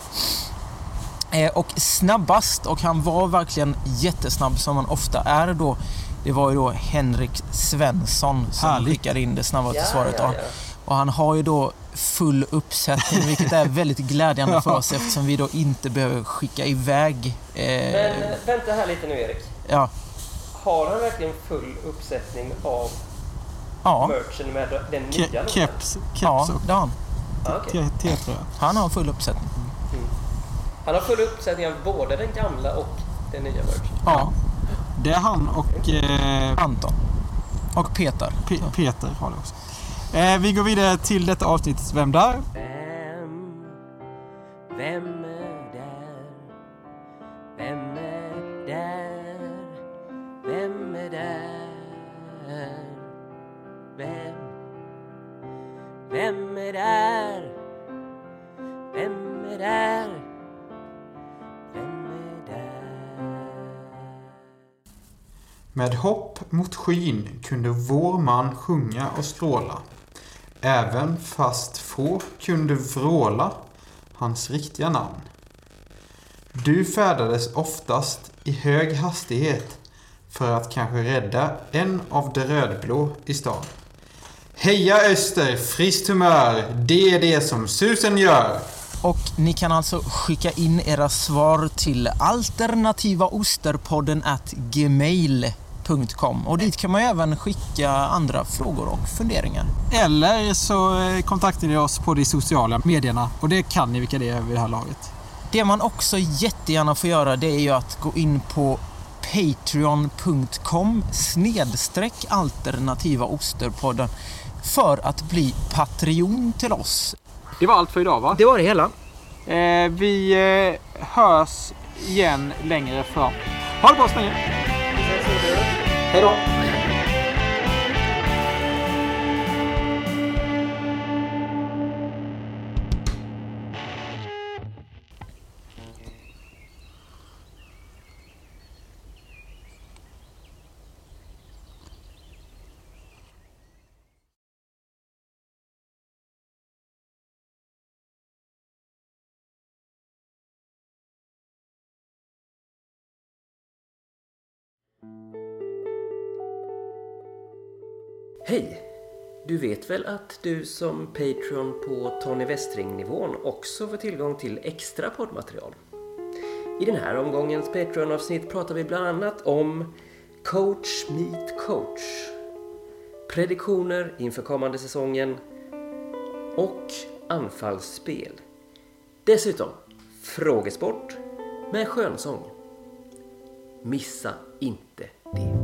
Eh, och snabbast, och han var verkligen jättesnabb som han ofta är då, det var ju då Henrik Svensson som Härligt. skickade in det snabbaste Ja, svaret. ja, ja. Och han har ju då full uppsättning, vilket är väldigt glädjande för oss eftersom vi då inte behöver skicka iväg. Eh, Men eh, vänta här lite nu Erik. ja, Har han verkligen full uppsättning av ja, merchen med den nya Ke-? Keps, keps ja, det har han. Te- T-tröja. Han har full uppsättning. Han har full uppsättning av både den gamla och den nya merchen. Ja. Det är han och eh, Anton. Och Peter. Pe- Peter har det också. Eh, vi går vidare till detta avsnitt Vem där? Vem, vem är där? Vem är där? Vem är där? Vem? Vem är där? Vem är där? Vem är där? Med hopp mot skyn kunde vår man sjunga och skråla. Även fast få kunde vråla hans riktiga namn. Du färdades oftast i hög hastighet för att kanske rädda en av de rödblå i stan. Heja Öster, friskt humör, det är det som susen gör. Och ni kan alltså skicka in era svar till alternativaosterpodden at gmail.com och dit kan man även skicka andra frågor och funderingar. Eller så eh, kontaktar ni oss på de sociala medierna och det kan ni vilka det är vid det här laget. Det man också jättegärna får göra det är ju att gå in på patreon.com snedstreck alternativa osterpodden för att bli Patreon till oss. Det var allt för idag va? Det var det hela. Eh, vi eh, hörs igen längre fram. Ha det bra så länge! Hej då! Du vet väl att du som Patreon på Tony Westring-nivån också får tillgång till extra poddmaterial? I den här omgångens Patreon-avsnitt pratar vi bland annat om Coach Meet Coach, prediktioner inför kommande säsongen och anfallsspel. Dessutom frågesport med skönsång. Missa inte det!